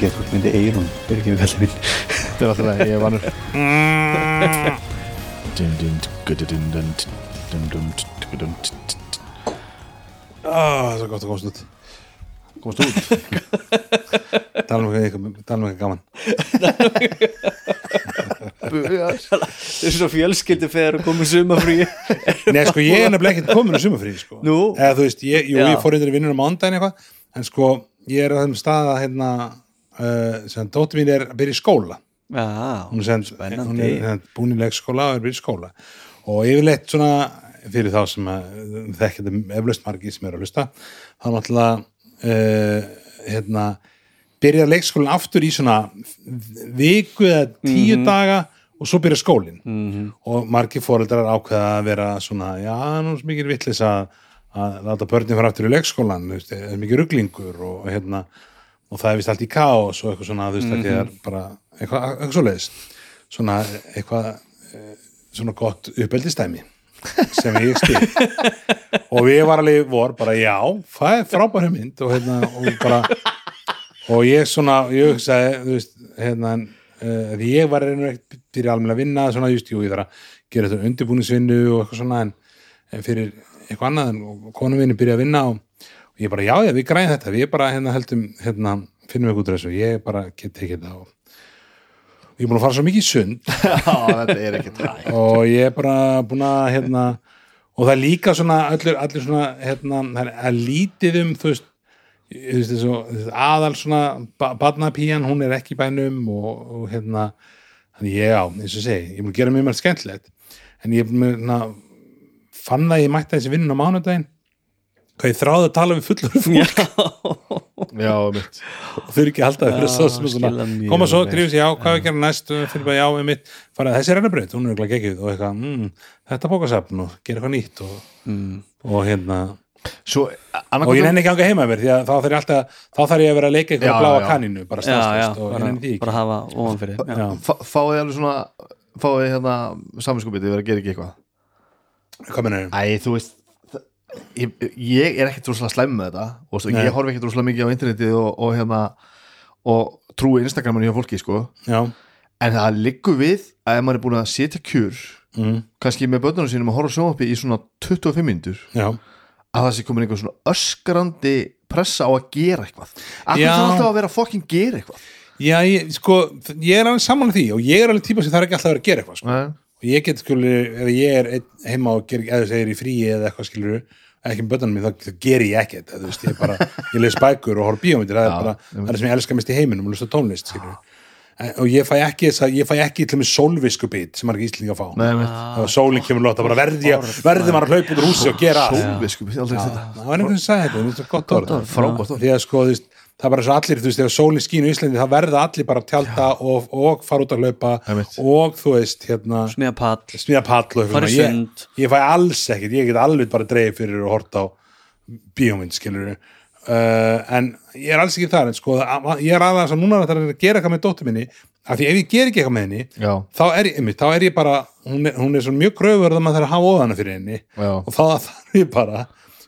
ekki að fólk myndi eigur hún er ekki með kallið mín þetta var alltaf það, ég er vanur. Ah, það er gott að komast út. Komast út? Tala um eitthvað um gaman. Þessu svo fjölskyldi fer að koma sumafrí Nei sko ég er nefnilega ekkert komin á sumafrí sko. eða þú veist, ég, jú, ég fór yndir í vinnunum á andagin eitthvað en sko ég er á þeim stað að hérna uh, sem dóttir mín er að byrja í skóla. Já, hún sem, hún er búin í leikskóla og er byrja í skóla. Og yfirleitt svona fyrir þá sem að þekkja þetta eflaust margir sem eru að hlusta þá náttúrulega uh, hérna, byrja leikskólinn aftur í svona viku eða tíu daga og svo byrja skólinn. -hmm. og margir fóreldrar ákveða að vera svona, já, nú er mikið vittlis að, að láta börnin fara aftur í leikskólan er mikið ruglingur og, hérna, og það er vist allt í kaos og eitthvað svona, þú veist, það er bara eitthvað, eitthvað svo leiðist svona eitthvað eh, svona gott uppeldistæmi sem ég skil. Og við var alveg vor bara já, það er frábæri mynd og hérna og bara og ég svona, ég hugsaði þú veist, hérna uh, því ég var reynur ekkert fyrir almennilega að vinna svona just, jú, ég þarf að gera þetta undirbúningsvinnu og eitthvað svona en, en fyrir eitthvað annað en og konum minni byrja að vinna og ég bara, já, já, við græðum þetta. Við bara hérna heldum, hérna finnum við út úr þessu, ég bara get tekið það og ég er búin að fara svo mikið sund. Já, og ég er bara búin að hérna, og það er líka svona allir, allir svona hérna, það er að lítið um þú veist, þessu aðal svona ba barnapíjan hún er ekki bænum og, og hérna þannig ég á, eins og segi, ég að gera mjög mjög skemmtilegt. En ég að hérna, fann það að ég mætti þessi vinnun á mánudaginn hvað ég þráði að tala við fullur fólk? Já, mitt þau eru ekki að halda það fyrir Já, svo er svona, koma svo, vel. grífis já, hvað við gerum næst? Og fyrir bara já, mitt, fara þessi rennabraut hún er ekki geggjuð og eitthvað, mm, þetta bókasafn og gera eitthvað nýtt og, og hérna, Svo, og ég nenni ekki að ganga heima mér því að þá þarf ég alltaf, þá þarf ég að vera að leika eitthvað að bláa kanninu, bara staðstæst og ég nenni því ekki. bara hafa ofan fyrir já. Já. Fá- Fáið alveg svona Fáið hérna Ég, ég er ekkert rosalega slæm með þetta og svo, Nei. ég horfi ekkert rosalega mikið á internetið og, og hérna og trúi Instagraminu hjá fólki sko. Já, en það liggur við að ef maður er búin að setja kjur mm, kannski með börnunum sínum að horfa sjónvarpi í svona 25 myndur já. að það sé komin einhver svona öskrandi pressa á að gera eitthvað. Já. það alltaf að vera fokkin gera eitthvað? Já, ég, sko, ég er alveg saman því og ég er alveg típa sem það er ekki alltaf að vera að gera eitthvað sko. Og ég get skilur, ef ég er heima og ger, eða segir í fríi eða eitthvað skilur ekki með bönnum mín, þá, ger ég ekkert þú veist, ég bara, ég les bækur og horf bíómyndir það er bara, það er sem ég elska mest í heiminum og lusta tónlist, skilur og ég fæ ekki ég fæ ekki til með sólviskubit sem margir íslinga fá. Og sólinn kemur lóta, bara verði verði maður að hlaupa út úr húsi og gera allt. Sólvisku, ég aldrei þetta. Það var einhvern veginn að segja þetta, þetta er gott orð. því að sko, þú veist, það er bara svo allir þú veist, þegar sólinn skín í Íslandi, það verða allir bara að tjálta og, og fara út að hlaupa Einmitt. og þú veist, hérna smíða pall smíða pall sund. ég, ég fæ alls ekkert, ég get alveg bara dreif fyrir að horta á bíómynd skilur uh, en ég er alls ekki þar en sko, að- ég er aðeins að núna að það er að gera eitthvað með dóttur minni af því ef ég ger ekki eitthvað með henni þá er ég, einmitt, þá er ég bara hún er, hún er svo mjög kröfur að maður þarf að hafa óðana fyrir henni Já. og þá þarf ég bara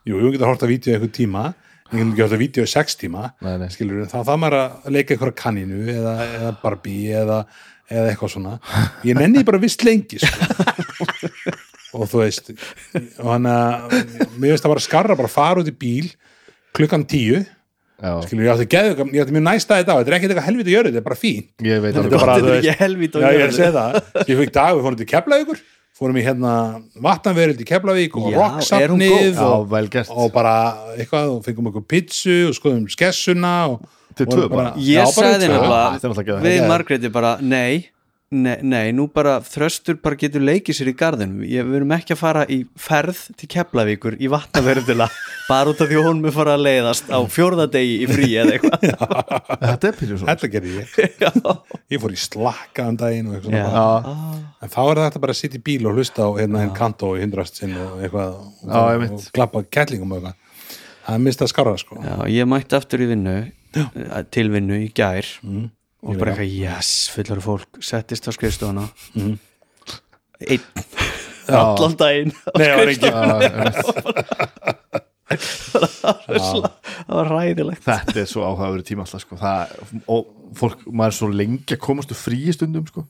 jú, ég get að horta vídeo eitthvað tíma ég get ekki að horta vídeo í sex tíma Nei, nei. skilur, þá þarf maður að leika eitthvað kaninu eða, eða Barbie eða, eða eitthvað svona. Ég nenni bara vist lengi sko. og þú veist og hann að mér veist að bara skarra bara fara út í bíl klukkan tíu. Já, skilur, ég átti, geðu, ég átti mjög næsta þetta á þetta er ekkert eitthvað helviti að gjöra, þetta er bara fín ég veit Þetta alveg er. Þetta er ekki helvít Já, ég er að segja það. Ég fikk dag, við fórum til Keflavíkur, fórum í hérna vatnaverild í Keflavík og rocksafnið og, og bara eitthvað og fengum okkur pizzu og skoðum skessuna og vorum tvö bara? Ég Já, bara sagði nefnilega við. Margréti bara nei, nei, nei, nú bara þröstur bara getur leikið sér í garðinum. Ég, við erum ekki að fara í ferð til Keflavíkur í vatnaverðila bara út af því að hún með fara að leiðast á fjórðadegi í frí eða eitthvað. Þetta er pyrjum svo þetta gerði ég. Ég fór í slakka um daginn og en þá er þetta bara að sitja í bíl og hlusta á hérna en kantó í hundrast sinn og eitthvað og, og klappa kettlingum og eitthvað. Það er mist að skára sko. Já, ég mætti aftur í vinnu eh, til vinnu í gær. Mm. Og bara eitthvað, yes, fullar fólk settist á skrifstofuna. Mm. einn. Allan daginn á Nei, það var ræðilegt Þetta er svo áhugaverið tíma alltaf sko. það, og fólk, maður er svo lengi að komast úr fríi stundum sko.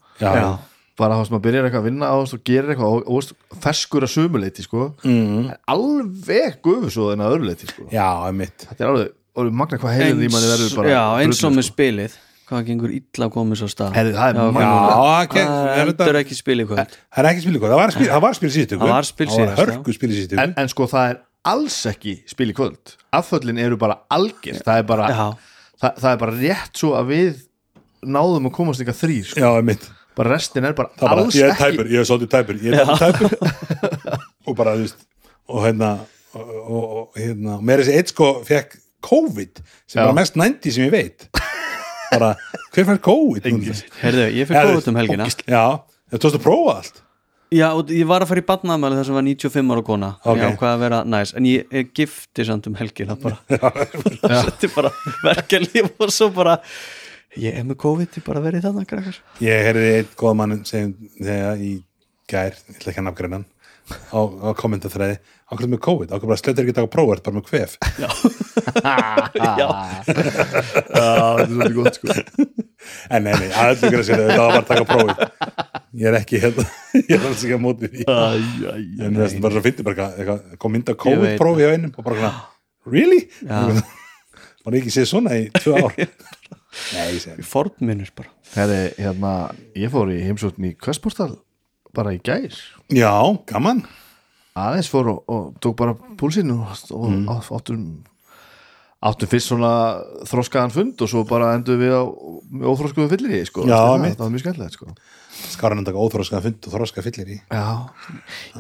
bara þá sem maður byrjar eitthvað að vinna á og gerir eitthvað og, og, og ferskur að sumuleiti sko. mm. Alveg gufusóð en að öðru leiti sko. já, einmitt. Þetta er alveg, magna hvað heilin í manni verður bara já, eins og með spilið hvað gengur illa að koma svo stað. Herri, það er já, það er ekki spilið kvöld. Það er ekki spil í hvað, það var spil, það var spil síðustu Það var spil spil í síðustu en, en sko það er alls ekki spil í kvöld. Afföllin eru bara algjör það er bara, Já, það, það er bara rétt svo að við náðum að komast ykkar þrýr sko. já, einmitt. Bara restin er bara það bara, alls ég er ekki tæpur, ég er svolítið tæpur. Ég er tæpur. Og bara, þú veist og hérna og, og, og hérna, mér er þessi eitt sko fekk COVID sem Já. var mest nændi sem ég veit bara, hver fær COVID? Heyrðu, ég Herðu, kóðut um helgina. Já, þú tókst að prófa allt. Já, og ég var að fara í badnaðamæli þar sem var 95 ára kona. Ok. ég ákvað að vera næs, en ég, ég gifti samt um helgina bara. Þetta er bara verkefni og svo bara ég er með COVID, ég bara verið þarna krakkar. Ég heyrði eitt góða mann segjum þegar í gær, ég ætla ekki að hann á, á kommentaþræði ákveð með COVID, ákveð bara slettur ekki að taka prófert bara með kvef. Já, Já, þetta er svolítið gott sko. En nei, nei, að öllu gera sér þetta var bara að taka prófið. Ég er ekki hérna, ég er alls ekki að móti því. En það er bara svo fyndi bara kom mynd af Ég COVID prófi á einum og bara svona, really? Var ekki séð svona í tvö ár. Nei, formminur bara. Herri, hérna, ég fór í heimsókn í Kvestportal bara í gær. Já, gaman aðeins fór og, og tók bara púlsinn og, og Mm. áttum áttum fyrst svona þroskaðan fund og svo bara endur við á óþróskuðu fyllir í sko. Já, það, var mjög skemmtilegt sko. skáran að taka óþróskaða fund og þróska fyllir í Já,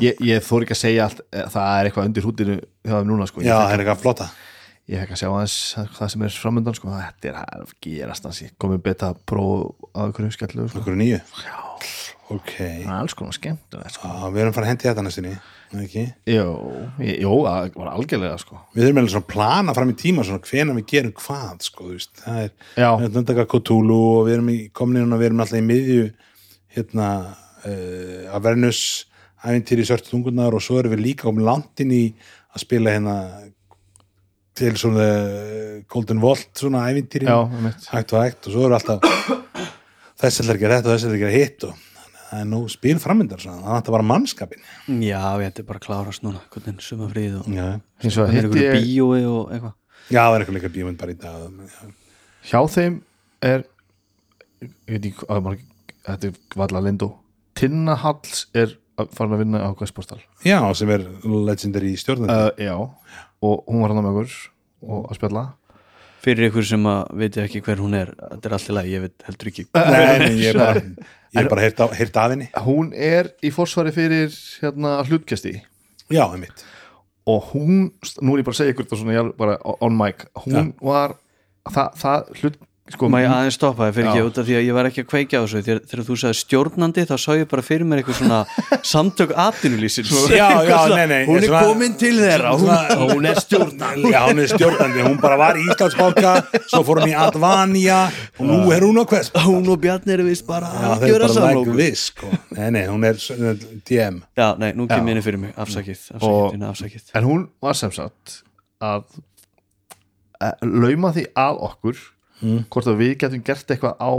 ég, ég þór ekki að segja allt eh, það er eitthvað undir hútinu hjá þeim núna sko. já, það er eitthvað flotta ég fekk að sjá aðeins það sem er framöndan sko. þetta er að gerast hans ég komið beta próf að einhverju skemmtilegu sko. okkur nýju ok, Það er alls konar skemmtilegt sko. já, við erum fara að hendi þetta næstinni ekki Jó, jó, það var algjörlega sko. við erum meðlega svona að plana fram í tíma svona hvena við gerum hvað sko, þú veist, það er Já. við erum að taka Cthulhu og við erum í komin og við erum alltaf í miðju hérna uh, Avernus æfintýri svörtu tungunar og svo erum við líka um landin í að spila hérna til svona eh, Golden Vault svona æfintýri Já, hægt og hægt og svo eru alltaf þessi ætlar að gera þetta og þessi ætlar að gera hitt og það er nú spil framyndar svona, það er bara mannskapin Já, ég ætti bara að klárast núna hvernig sumafríð og vegar hvernig hitti er ég bíói og eitthvað. Já það er eitthvað líka bíómynd bara í dag já. hjá þeim er ég veit ekki að þetta er valla lindó Tinna Halls er að- farin að vinna á Questportal. Já, sem er legendary stjórnandi. Uh, já, og hún var hann með okkur og að spjalla. Fyrir ykkur sem að veit ekki hver hún er þetta er allt í lagi, ég veit heldur ekki Nei, nei, ég er bara, ég er bara heyrt, á, heyrt af henni. Hún er í forsvari fyrir hérna hlutkesti Já, einmitt. Og hún, nú er ég bara að segja ykkur þetta svona ég er bara on mic, hún var það, það hlut sko, Má ég aðeins stoppa? Þig fyrir Já. ekki út af því að ég var ekki að kveikja á þessu. Þegar, þegar þú sagði stjórnandi þá sá ég bara fyrir mér eitthvað svona samtök Já, já, nei Hún er komin til þeirra. Hún, hún er stjórnandi. Já, hún er stjórnandi, hún bara var í Íslandsbanka Svo fór hún í Advania Og nú er hún á Já, Hún og Bjarni eru vist bara það að er like samlóku sko. Nei, nei, hún er DM Já, nei, nú kem ég inn fyrir mig, afsakið Og- afsakið, afsakið. En hún var sem sagt að eh, lauma því að okkur hvort að við getum gert eitthvað á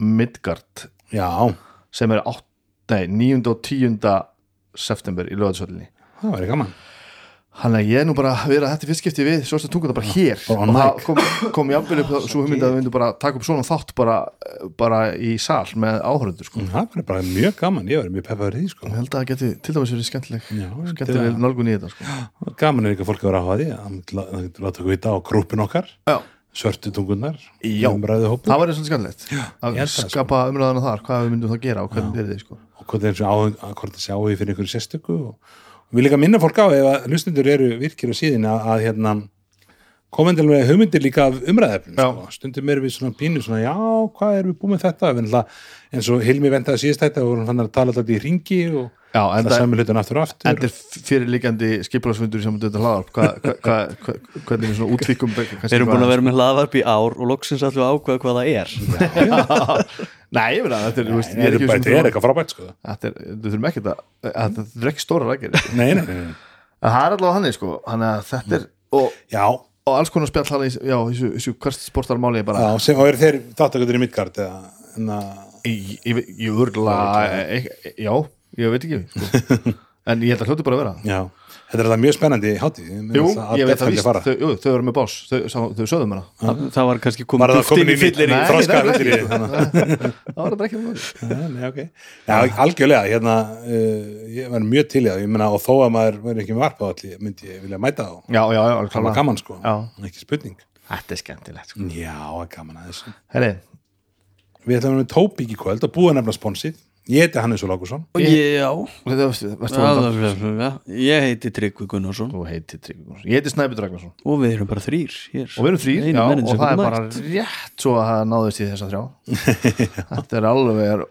Midgard Já, sem er 8, nei, 9. og 10. september í lögatsvöllinni það var gaman hann er ég er nú bara að vera þetta fyrstskipti við svörstu tungu bara hér Bara on og það kom, kom jafnvel upp svo hugmynd að við myndum bara taka upp svona þátt bara, bara í sal með áhörundur sko. það var bara mjög gaman, ég var mjög peppaður í því sko. ég held að það geti til dæmis verið skemmtileg skemmtileg nálgun í þetta sko. gaman er ekki að fólk að vera áhuga á því að láta okkur vita á grúpin okkar já, svörtu tungunar Já. það var skemmtilegt ég að það, sko. skapa umræðana þar, hvað við myndum þá gera og hvernig verið þið sko. og hvort það er áhug að það sé áhugi fyrir einhverju sérstöku og, og við líka minna fólk á ef að hlustundur eru virkir á síðin að, að hérna komendur með hugmyndir líka af umræðefnum sko. stundum erum við svona pínu svona já, hvað erum við búið með þetta? Eins og Hilmi ventaði síðast þetta og vorum fann að tala alltaf í ringi og já, en það saman hlutin aftur og aftur. endur fyrirlíkjandi skipulagsfundur sem þetta hlaðar hva, hva, hva, hva, hvernig svona útvíkum Við erum búin að vera með hlaðvarp í ár og loksins ætlum við að ákveða hvað það er. Nei, ég veit að þetta er, þetta þetta eitthvað frábært sko. Þetta er, þú þurfum ekki að þetta er ekki stóra rækir en nei, nei, nei, nei. það er allavega hann og, alls konar spjall hann í, þessu, þessu hvert sportarmáli bara, já, sem, og eru þeir þáttakundur í Midgard eða en að ég, örgulega já, ég veit ekki sko. en ég held að hljóti bara að vera. Já, þetta er alltaf mjög spennandi hátíð Jú, ég veit það víst, fara. þau, jú, þau eru með bás þau, þau, sögðum hana Það, það var kannski komið það duft inn komin í fyllir það er fyllir í það var þetta ekki. Já, algjörlega, hérna, uh, ég var mjög til í það, ég meina, og þó að maður verður ekki með varpa á allir, myndi ég vilja mæta á. já, já, já, Það var gaman, sko. Já. Ekki spurning. þetta er skemmtilegt sko. Já, það er gaman að þessu. herri, Við ætlum að vera með Tópík í kvöld og búið nefna sponsið. Ég heiti Hannes Lákusson. Já, Já, ég heiti Tryggvi Gunnarsson. Þú heitir Tryggvi Gunnarsson. ég heiti Snæbjörn Ragnarsson. Og við erum bara þrýr hér. Og við erum þrýr, já, og það er bara rétt svo að það náðist í þessa þrjá. Þetta er alveg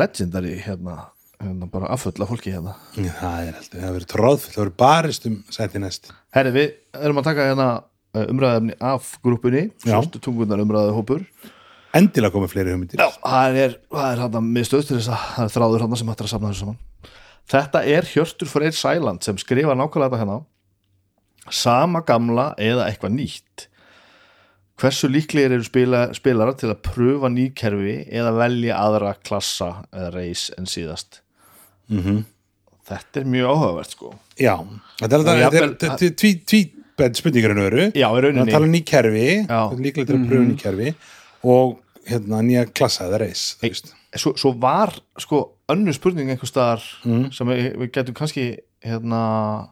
legendary hérna, hérna bara affulla fólki hérna. Það er alltaf, það verður tróðfull, það verður barist um sæti næst. herri, við erum að taka hérna uh, umræðefni af grúpunni Já. svörstu tungunar umræðu hópur Endilega komið fleiri hugmyndir. Já, það er, er hérna miðstöð til þess að það er þráður hérna sem hættir að safna þessu saman Þetta er Hjörtur Freyr Sæland sem skrifa nákvæmlega þetta hérna sama gamla eða eitthvað nýtt Hversu líklegir eru spila, spilarar til að pröfa ný kerfi eða velja aðra klassa eða reis en síðast Mm Þetta er mjög áhugavert sko Já, þetta er tví, tví, tví spurningar en öru. Það tala um ný kerfi, Já. Mhm. líklega til að pröfa ný kerfi og hérna nýja klassa eða þú veist. svo, svo var sko önnur spurning einhvers staðar Mm. sem við, við getum kannski hérna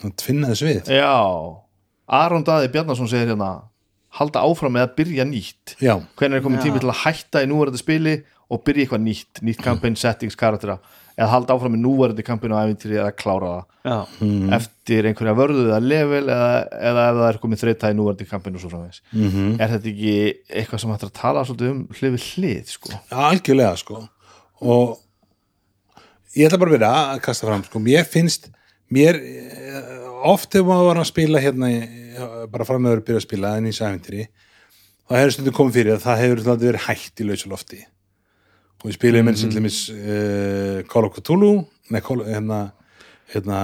Það tvinna þess við. Já, Aron Daði Bjarnason segir hérna halda áfram með að byrja nýtt Já, hvernig er komin Já. tími til að hætta í núverandi spili og byrja eitthvað nýtt, nýtt campaign settings, karaktera eða halda áfram með núverandi campaign og æfintýri eða klára það. Eftir einhverja vörðu eða level eða, eða ef það er komið þreita í núverandi campaign og svo framvegis. Mm er þetta ekki eitthvað sem hættir að tala svolítið um hlið við hlið sko? Algjörlega sko. Og ég ætla bara að vera að kasta fram sko, mér finnst mér, eh, oft ef maður var að spila hérna, bara fram með að byrja að spila en í sæventri, þá hefur stundum komið fyrir að það hefur alltaf verið hætt í lausulofti og við spilum eins og uh, Call of Cthulhu hérna, hérna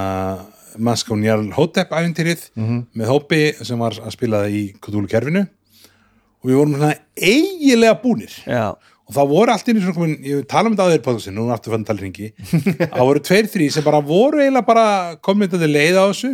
Maskón Jarl Hotep æfintýrið með hópi sem var að spila það í Cthulhu kerfinu og við vorum svona eiginlega búnir. Já, og það voru allt inn í svona komin, ég tala um þetta á þeir pásin, nú er aftur fann talringi það voru tveir, þrý sem bara voru eiginlega bara komið þetta leið á þessu.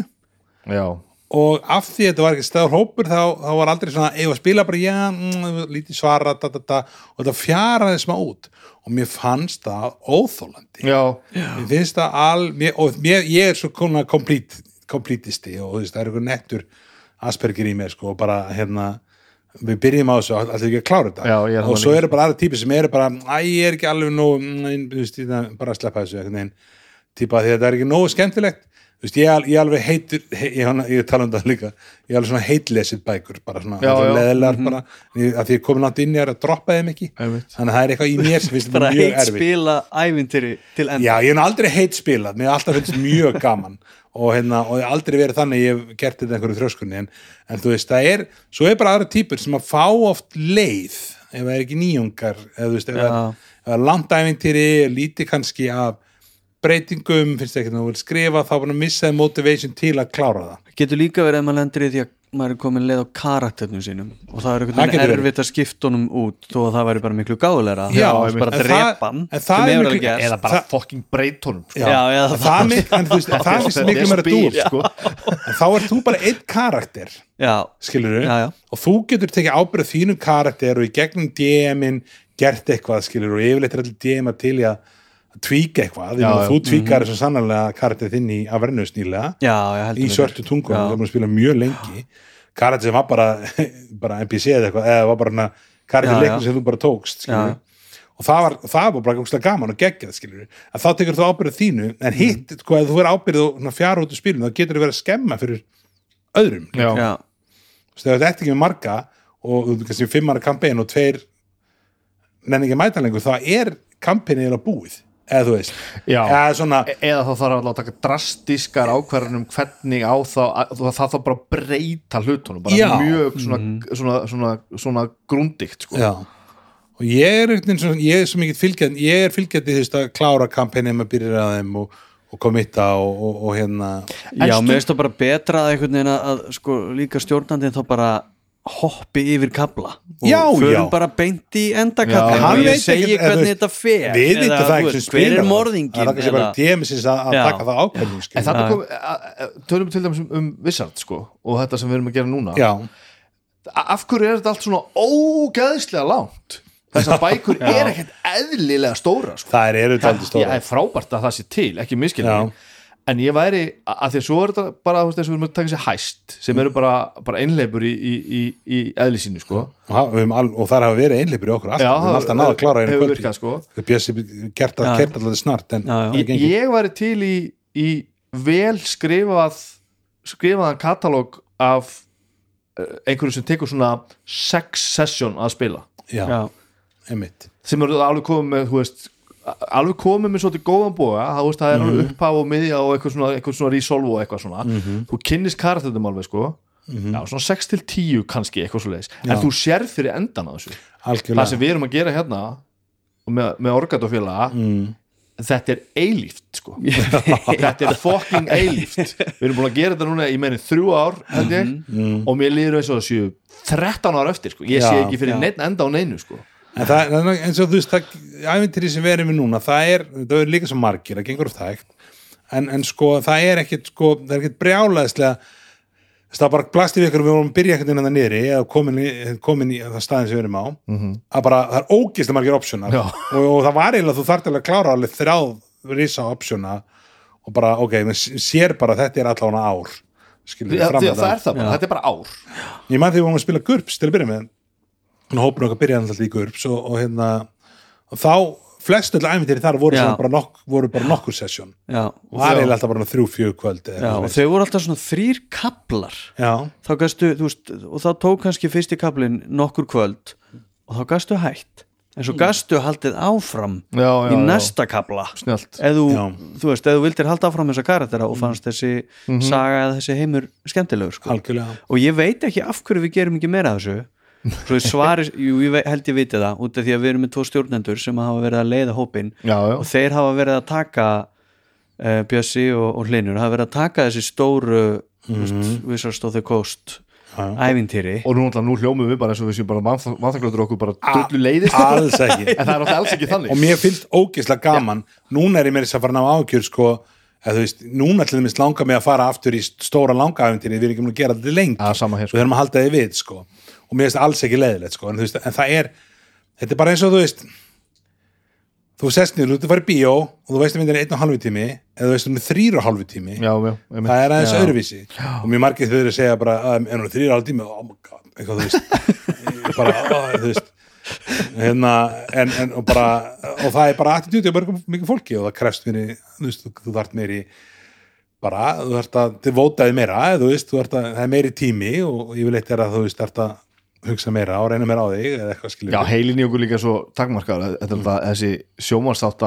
Já, og af því að þetta var ekki stæður hópur þá, þá var aldrei svona, eigum að spila bara já, mm, lítið svara, da, da, da, og þetta fjaraði smá út. Og mér fannst það óþólandi já, mér finnst það al mér, og mér, ég er svo konar komplít, komplítisti og þú veist, það er einhver nettur aspergir í mér sko og bara hérna við byrjum á þessu, allir ekki að klára þetta? Já, og svo eru bara aðra típi sem eru bara æ, ég er ekki alveg nóg mm, þú veist, ég- bara að sleppa þessu típa því að þetta er ekki nógu skemmtilegt veist, ég, ég alveg heitur he, ég, ég, tala um það líka, ég alveg svona heitlesið bækur, bara svona Já, já. leðilegar bara, ég, að því ég komin langt inn ég er að droppa þeim ekki, þannig að það er eitthvað í mér sem finnst bara þetta mjög heit spila ævintýri til enda. Já, ég hef aldrei heit spilað, mér hef alltaf finnst mjög gaman. Og, hérna, og ég hef aldrei verið þannig ég hef gert þetta einhverju þrjóskunni en, en þú veist, það er, svo er bara aðra típur sem að fá oft leið ef það er ekki nýjungar eða veist, ef er- ef lítið kannski af breytingum, finnst ekki að þú vil skrifa þá bara missaði motivation til að klára það getur líka verið að maður lendir í því að maður er komin leið á karakternum sínum og það er Það einhvern veginn verið. erfitt að skipta honum út þó að það væri bara miklu gáðulegra það bara það- það er miklu- eða bara Það- fucking breyt honum sko. Það, mik- en þú veist, en það finnst miklu er meira dúr sko. þá er þú bara einn karakter skilur já. og þú getur tekið ábyrð á þínum karakter og í gegnum DM-in gert eitthvað skilur og yfirleitt er allir DM -a til í að að tvíka eitthvað, Já, þú tvíkar mm -hmm. sannarlega karakter þinn í ég heldur í svörtu tungun, Já. það er búin að spila mjög lengi. Karakter sem var bara, bara NPC eða eitthvað, eða var bara leikur já. sem þú bara tókst og það var, það var bara gúslega gaman og geggjað að þá tekur þú ábyrðið þínu en hitt, Mhm. sko, ef þú verið ábyrðið og fjara út úr spilinu, þá getur þú verið að skemma fyrir öðrum, þetta er ekki með marga og fimmara kampein og tveir nenni ekki að mæta lengur, þá er eða búið, eða þú veist. Eða svona, E- eða þá þarf að taka drastískar ákvarðanum hvernig á þá að- það þarf þá bara að breyta hlutunum bara Já. mjög svona, svona, svona, svona grúndikt sko. já. Og ég er, einhvern veginn svona- ég er svo mikið fylgjandi ég er fylgjandi veist að klára kampeinið með byrjir að þeim og, og komitta og, og, og hérna. Já mér finnst það bara betra að að, að sko, líka stjórnandinn þá bara hoppi yfir kabla og Já, förum já. bara beint í Já, endakabla og ég segi eða hvernig þetta fer við eða, hver spila. er morðingin það er kannski bara DM-sins að, taka það ákveðning en þarna kom, tölum við til dæmis um, um Wizard sko, og þetta sem við erum að gera núna. Já, af hverju er þetta allt svona ógæðslega langt? Þessar bækur er ekkert eðlilega stóra sko. það er er frábært að það sé til, ekki Já. En ég væri, að því að svo er þetta bara þú veist, þess að við erum að taka sér hæst sem eru bara, bara einleipur í, í, í, í eðli sínu sko. og, ha- við höfum al- og þar hafa verið einleipur í okkur alltaf, við höfum alltaf náða að klára einu virkað, sko. Gert að Já. kert alltaf snart Já, já. það ég, ég væri til í, í vel skrifað skrifaðan katalóg af eh, einhverju sem tekur svona sex session að spila já, já, einmitt sem eru alveg komið með þú veist, alveg komið með svolítið góðan búa það, veist, það er alveg upphaf og miðja og eitthvað svona, eitthvað svona resolve og eitthvað svona. Þú kynnist karakterðum alveg sko. Já, svona 6 til 10 kannski eitthvað svo leiðis en þú sérð fyrir endan á þessu. Það algjörlega sem við erum að gera hérna með, með orgatofélaga mm. þetta er eilíft sko. Þetta er fucking eilíft. Við erum búin að gera þetta núna í meðin þrjú ár ég. Og mér líður eins og það séu 13 ár eftir sko, ég sé Já. ekki fyrir Já. neitt enda á neinu sko en það það er eins og þú veist það, æfintýri sem við erum við núna það er, það er líka svo margir, það gengur of þægt en, en sko það er ekkit sko, það er ekkit brjálaðislega það bara blasti við ykkur við vorum að byrja ekkert innan það niðri eða komin komin í það staðin sem við erum á. Að bara það er ógislega margir optionar. Já. og, og það var eiginlega þú þarft alveg að klára alveg þrjáð risa optiona og bara ok, sér bara þetta er allavega ár skilur Já, því það er það. bara, þetta er bara ár. Ég maður því við vorum að spila GURPS til að byrja með hópur okkar byrjaði alltaf í GURPS og, og hérna og þá flest öll æfintýri þar voru, bara, nok, voru bara nokkur sesjón já, og það er alltaf bara þrjú fjög kvöld eða já, og þau voru alltaf svona þrýr kablar já, þá gastu, þú veist, og þá tók kannski fyrsti kablin nokkur kvöld og þá gastu hætt. En svo gastu haldið áfram já, já, í næsta snjált ef þú, veist, ef þú vildir halda áfram þessa karaktera og fannst þessi saga eða þessi heimur skemmtilegur sko. algjörlega. Og ég veit ekki af hverju við gerum ekki meira af þessu svo ég svari, jú, ég held ég viti það út af því að við erum með tvo stjórnendur sem hafa verið að leiða hópin já, já. og þeir hafa verið að taka uh, Bjössi og, og Hlinur hafa verið að taka þessi stóru mm -hmm. Wizards of the Coast Já. ævintýri og nú, nú hljómum við bara eins og við séum bara vanþaklöður okkur bara dullu leiðist alls ekki en það er náttúrulega alls ekki þannig og mér finnst ógeðslega gaman núna er ég meira þess að fara ná ákjör sko, að þú veist, núna til dæmis langar mig að fara aftur í stóra langaæfintýri við erum ekki múin að gera þetta Já, hér, og við erum að halda þið við sko. Og mér finnst það alls ekki leiðilegt sko. en, veist, en það er, þetta er bara eins og þú veist þú sest niður, þú ert að fara í bíó og þú veist að myndin er einn og halvu tími eða þú veist að myndin er þrýr og halvu tími. Já, já, það er aðeins Já. öðruvísi. Og mér margir þau að segja bara að er hún þrýr og halvu tími? Oh my god, eitthvað þú veist. Bara, oh, þú veist. Hérna, en, en og bara og það er bara attitúti á mörgum fólki og það krefst mér þú veist, þú, þart mér í bara, þú þart að þið vótaði meira, þú veist, þú þart að það er meiri tími og ég vil eitt er að þú veist hugsa meira og reyna meira á þig eða eitthvað skilur já, heilin í okkur líka svo takmarkaður þetta er alltaf þessi sjómanstátt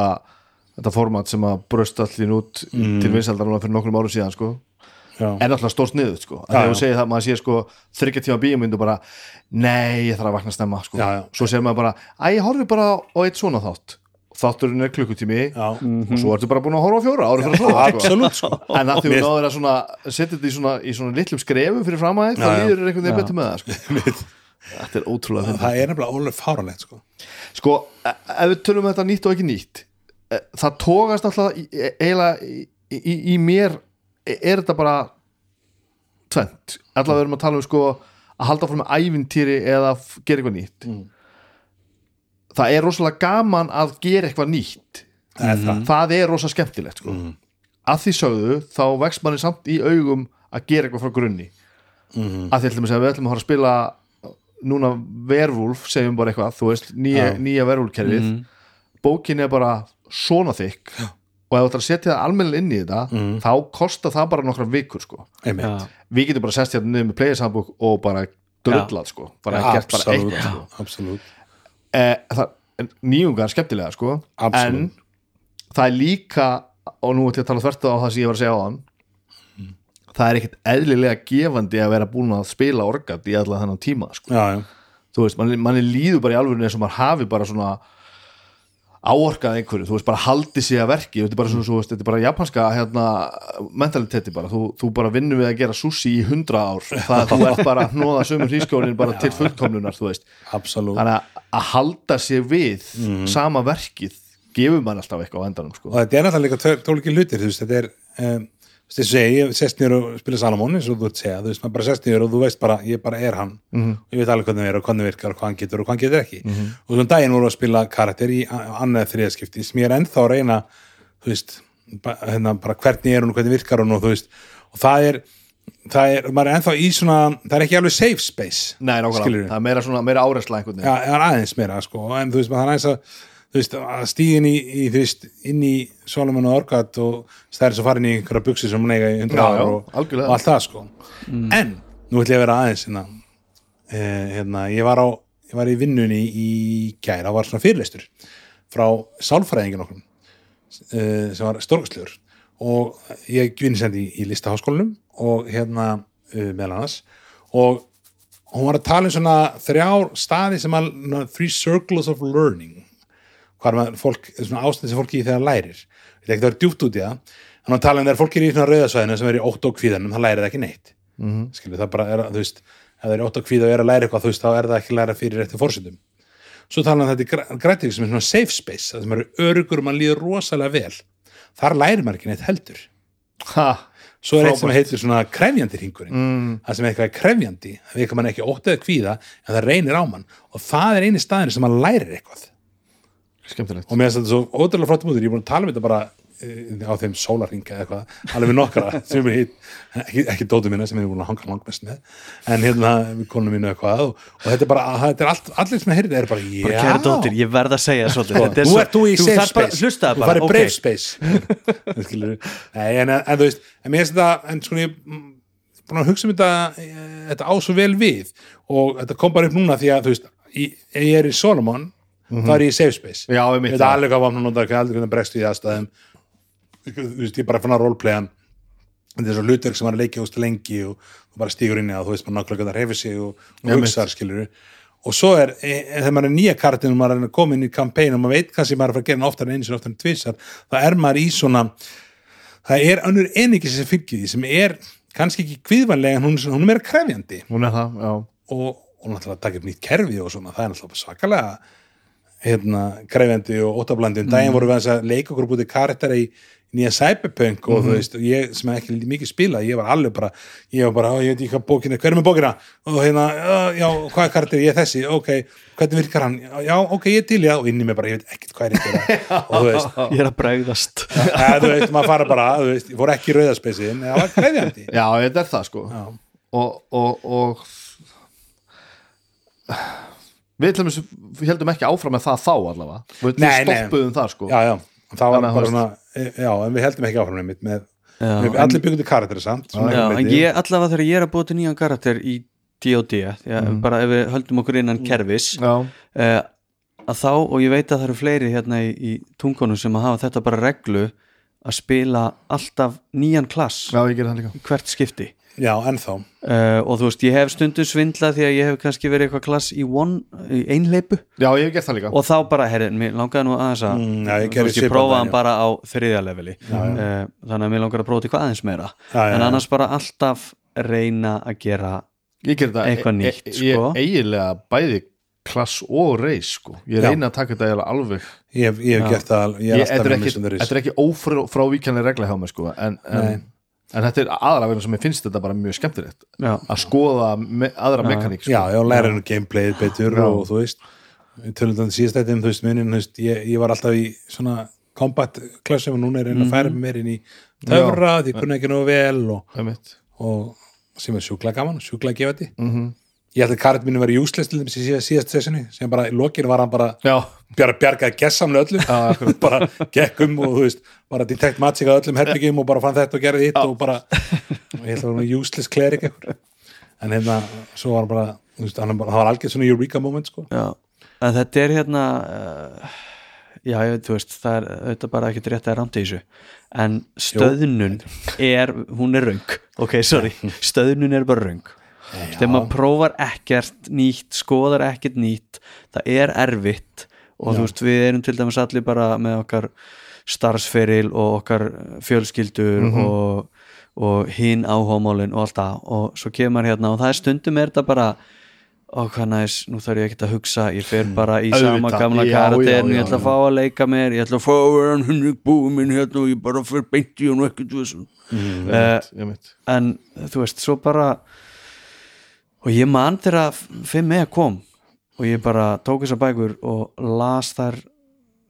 þetta format sem að bröst allir út til vinsaldar núna fyrir nokkrum árum síðan sko. já, er náttúrulega stórt niður sko. Já, þegar þú segir það, maður sé sko þryggja tíma bíómynd og bara, nei, ég þarf að vakna stemma sko. Já, svo segir maður bara, æ, ég horfi bara á eitt svona þátt þátturinn er klukkutími Já. og svo ertu bara búin að horfa á fjóra árið fyrir að sofa sko. En að því hún náður að setja þetta í svona, í svona litlum skrefum fyrir fram að þig þá líður einhvern veginn betur með það sko. þetta er ótrúlega fyndið. Það er nefnilega ólega fáralegt sko. Sko, e- ef við tölum um þetta nýtt og ekki nýtt e- það tókast alltaf e- eiginlega í, í, í mér er þetta bara tvent, við erum að tala um sko að halda fram með ævintýri eða gera eitthvað nýtt. Það er rosalega gaman að gera eitthvað nýtt. Það er það. Er rosa skemmtilegt sko. að því sögðu þá vext manni samt í augum að gera eitthvað frá grunni. Að því ætlum að segja við ætlum að fara að spila núna Verwolf, segjum bara eitthvað þú veist, nýja, Já. nýja Verwolf-kerfið bókin er bara svona þykk. Og ef þú ætlar að setja það almennilega inn í þetta þá kostar það bara nokkra vikur sko. Við getum bara sest hérna niður með playersambúk og bara drullað sko. bara gert bara eitthvað sko. Absolutt. Eh, nýjungar skemmtilega sko. En það er líka og nú ætlum ég að tala þvert á það sem ég var að segja á hann það er ekkert eðlilega gefandi að vera búin að spila orgat í alla þennan tíma sko. Já, já. Þú veist, manni, manni líður bara í alvörinu eins og maður hafi bara svona áorkað einhverju, þú veist, bara haldi sig að verki. Þetta er bara svona, svo, þetta er bara japanska hérna, mentaliteti bara, þú, þú bara vinnur við að gera sushi í hundra ár. Það að þú ert bara að hnóða sömur hrískjónin bara til fullkomnunar, þú veist. Absolutt. Þannig að, að halda sér við sama verkið gefur mann alltaf eitthvað á endanum sko. og þetta er náttúrulega líka tóliki hlutir þú veist, þetta er um, þess að segja, ég sest nýr og spila Salamón eins og þú ert segja, þú veist, maður bara sest nýr og þú veist bara, ég bara er hann. Og ég veit alveg hvernig það er og hvernig virkar og hvað hann getur og hvað hann getur ekki. Og svona daginn voru að spila karakter í annað þriðaskipti sem ég er ennþá að reyna þú veist, hérna, bara hvernig er hún og hvernig virkar hún og þú veist. Og það er, það er, maður er ennþá í svona það er ekki alveg safe space Nei, nákvæmlega, það er meira, svona, meira áreysla þú veist, að að stíðin í, í þú veist, inn í Solomon og Orgat og stærri svo farin í einhverja buksi sem hún eiga í 100 Já, ár já, og, og allt það sko. En, nú ætlum ég að vera aðeins hérna, eh, hérna ég var á ég var í vinnunni í gæra var svona fyrirleistur frá sálfræðingin okkur eh, sem var stórkastlegur og ég vinni sendi í, í listaháskólanum og hérna uh, meðal annars. Og hún var að tala um svona þrjár staði sem að three circles of learning hvað er fólk, svona ástæði sem fólki í þegar lærir. Ég veit ekki það er djúpt út í það. En hann tala um þegar fólk er í svona rauðasvæðinu sem er í ótt og kvíðanum, það lærir það ekki neitt. Mm -hmm. skilur það bara, er, að, þú veist ef það er í ótt og kvíða og er að læra eitthvað, þú veist, þá er það ekki læra fyrir réttu fórsöndum svo tala um þetta í grættík sem er svona safe space, það sem eru örugur og mann líður rosalega vel. Þar lærir maður ekki neitt heldur. Ha, svo er eitt sem heitir svona krefjandi hringurinn. Mm. það sem eitthvað er krefjandi það veit mann ekki ótt eða kvíða en það reynir á mann. Og það er eini staðin sem mann lærir eitthvað skemmtilegt. Og mér finnst þetta svo ótrúlega flott mútur. Ég er búin að tala um þetta bara eh, á þeim sólarringa eða eitthvað, alveg við nokkra sem er hitt, ekki, ekki dótu mína sem ég er búin að hanga langmest með. En hérna við konum mínu eitthvað og, og þetta er bara, þetta er allt, allir sem er heyrið er bara, já. bara kæra dóttir, ég verð að segja svolítið Þetta er svo- þú í safe þarft bara- space. hlustaðu þú bara, farið ok. brave space? Nei, en, en þú veist en mér finnst þetta, en sko ég mm, búin að hugsa um þetta eh, þetta á svo vel við. Og þetta kom bara upp núna því að þú veist, ég, ég er í Solomon þá er ég í safe space. Já, ég veit alveg hvað vapna nota, aldrei hvernig bregst við aðstæðum. Þú veist, ég er bara fann að roleplayan. Þetta er svo hlutverk sem var að leikja húst lengi og, og bara stígur inn í það, þú veist, bara nákvæmlega það reyfir sig og, og hugsar, skilur og svo er, e, e, þegar maður er nýja kartin og maður er að koma inn í kampæn og maður veit kannski maður er að fara að gera hann oftar en einu sinni oftar en tvisar það er maður í svona það er önnur eningi sem fylgir því sem er kannski ekki kviðvanlega en hún, hún er krefjandi. Hún er það, og, og náttúrulega taka upp nýtt kerfi og svona, það er náttúrulega svakalega hérna, krefjandi og óttablandi um daginn voru við að leika okkur bútið karakteri í nýja cyberpunk og þú veist, og ég sem ekki mikið spila, ég var alveg bara ég var bara, ég veit ekki hvað bókina, hver er með bókina? Og hérna, já, hvað er karakter ég er þessi, ok, hvernig virkar hann? Já, ok, ég er til, já, og inn í mig bara, ég veit ekkert hvað er þetta og þú veist, ég er að bregðast. Þú veist, maður fara bara þú veist, ég fór ekki í rauðaspeysin, það var krefjandi. Já, þetta er það sko. Og, og, og við til dæmis heldum ekki áfram með það þá allavega. Við Nei, nei. stoppuðum það sko. Já, já, það var bara svona e, já, en við heldum ekki áfram einmitt með, Já, með en- allir byggjum til karakter samt ég allavega þegar ég er að búa til nýjan karakter í D.O.D. Já, bara ef við höldum okkur innan kerfis já, uh, að þá, og ég veit að það eru fleiri hérna í, í tungunum sem að hafa þetta bara reglu að spila alltaf nýjan klass já, ég ger það líka. í hvert skipti já, ennþá uh, og þú veist, ég hef stundum svindla því að ég hef kannski verið eitthvað klass í einleipu Já, ég hef gert það líka og þá bara, herri, mér langaði nú aðeins að Mm, já, ég þú veist, ég prófaði hann já. bara á þriðja leveli uh, þannig að mér langar að prófa til hvað aðeins meira Já, já, en já. annars bara alltaf reyna að gera Ég ger það Eitthvað nýtt, e, e, sko. Ég eiginlega bæði klass og reis sko. Ég Já. reyna að taka þetta alveg ég hef, ég hef gert það, ég er ég, alltaf með ekki, missundaris þetta er ekki ófrávíkjanlega regla hjá mig sko. en, en. En þetta er aðra vegna sem ég finnst þetta bara mjög skemmtilegt. Já, að skoða me, aðra mekaník sko. já, já, læra hennu gameplayið betur Já. og þú veist tölundan síðast þetta, þú veist, munin, þú veist ég, ég var alltaf í svona combat klassum og núna er einn að færa mér inn í töfra, því kunna ekki nógu vel og, og sem er sjúkla gaman, sjúkla gefandi. Mhm. Ég held að karat mínu var useless til þess í síðast, sessinu, sem bara í lokinu var hann bara Já, bjar, bjargaði gessamlega öllum bara gekk um og þú veist bara detect magic að öllum herbyggjum og bara fann þetta og gerði hitt og bara og ég held að það var useless cleric einhver. en hérna, svo var hann bara veist, hann, bara- það var algjör svona eureka moment sko. en þetta er hérna uh, já, ég, þú veist, það er auðvitað bara ekkert rétt að rámta í þessu. En stöðnun er, hún er röng. Ok, sorry, stöðnun er bara röng þegar maður prófar ekkert nýtt, skoðar ekkert nýtt það er erfitt og þú veist, við erum til dæmis allir bara með okkar starfsferil og okkar fjölskyldur og, og hinn áhómálin og allt það. Og svo kemur hérna og það er stundum er þetta bara og hvað næst, nú þarf ég ekkert að hugsa ég fer bara í sama Auðvitað, gamla já, karakterin, já, ég já, ætla að fá að leika mér ég ætla að fá að vera henni búið minn hérna og ég bara fer beint í hann og ekkert vissun mm, einmitt. en þú veist, svo bara og ég man þegar 5E kom og ég bara tók þessar bækur og las þar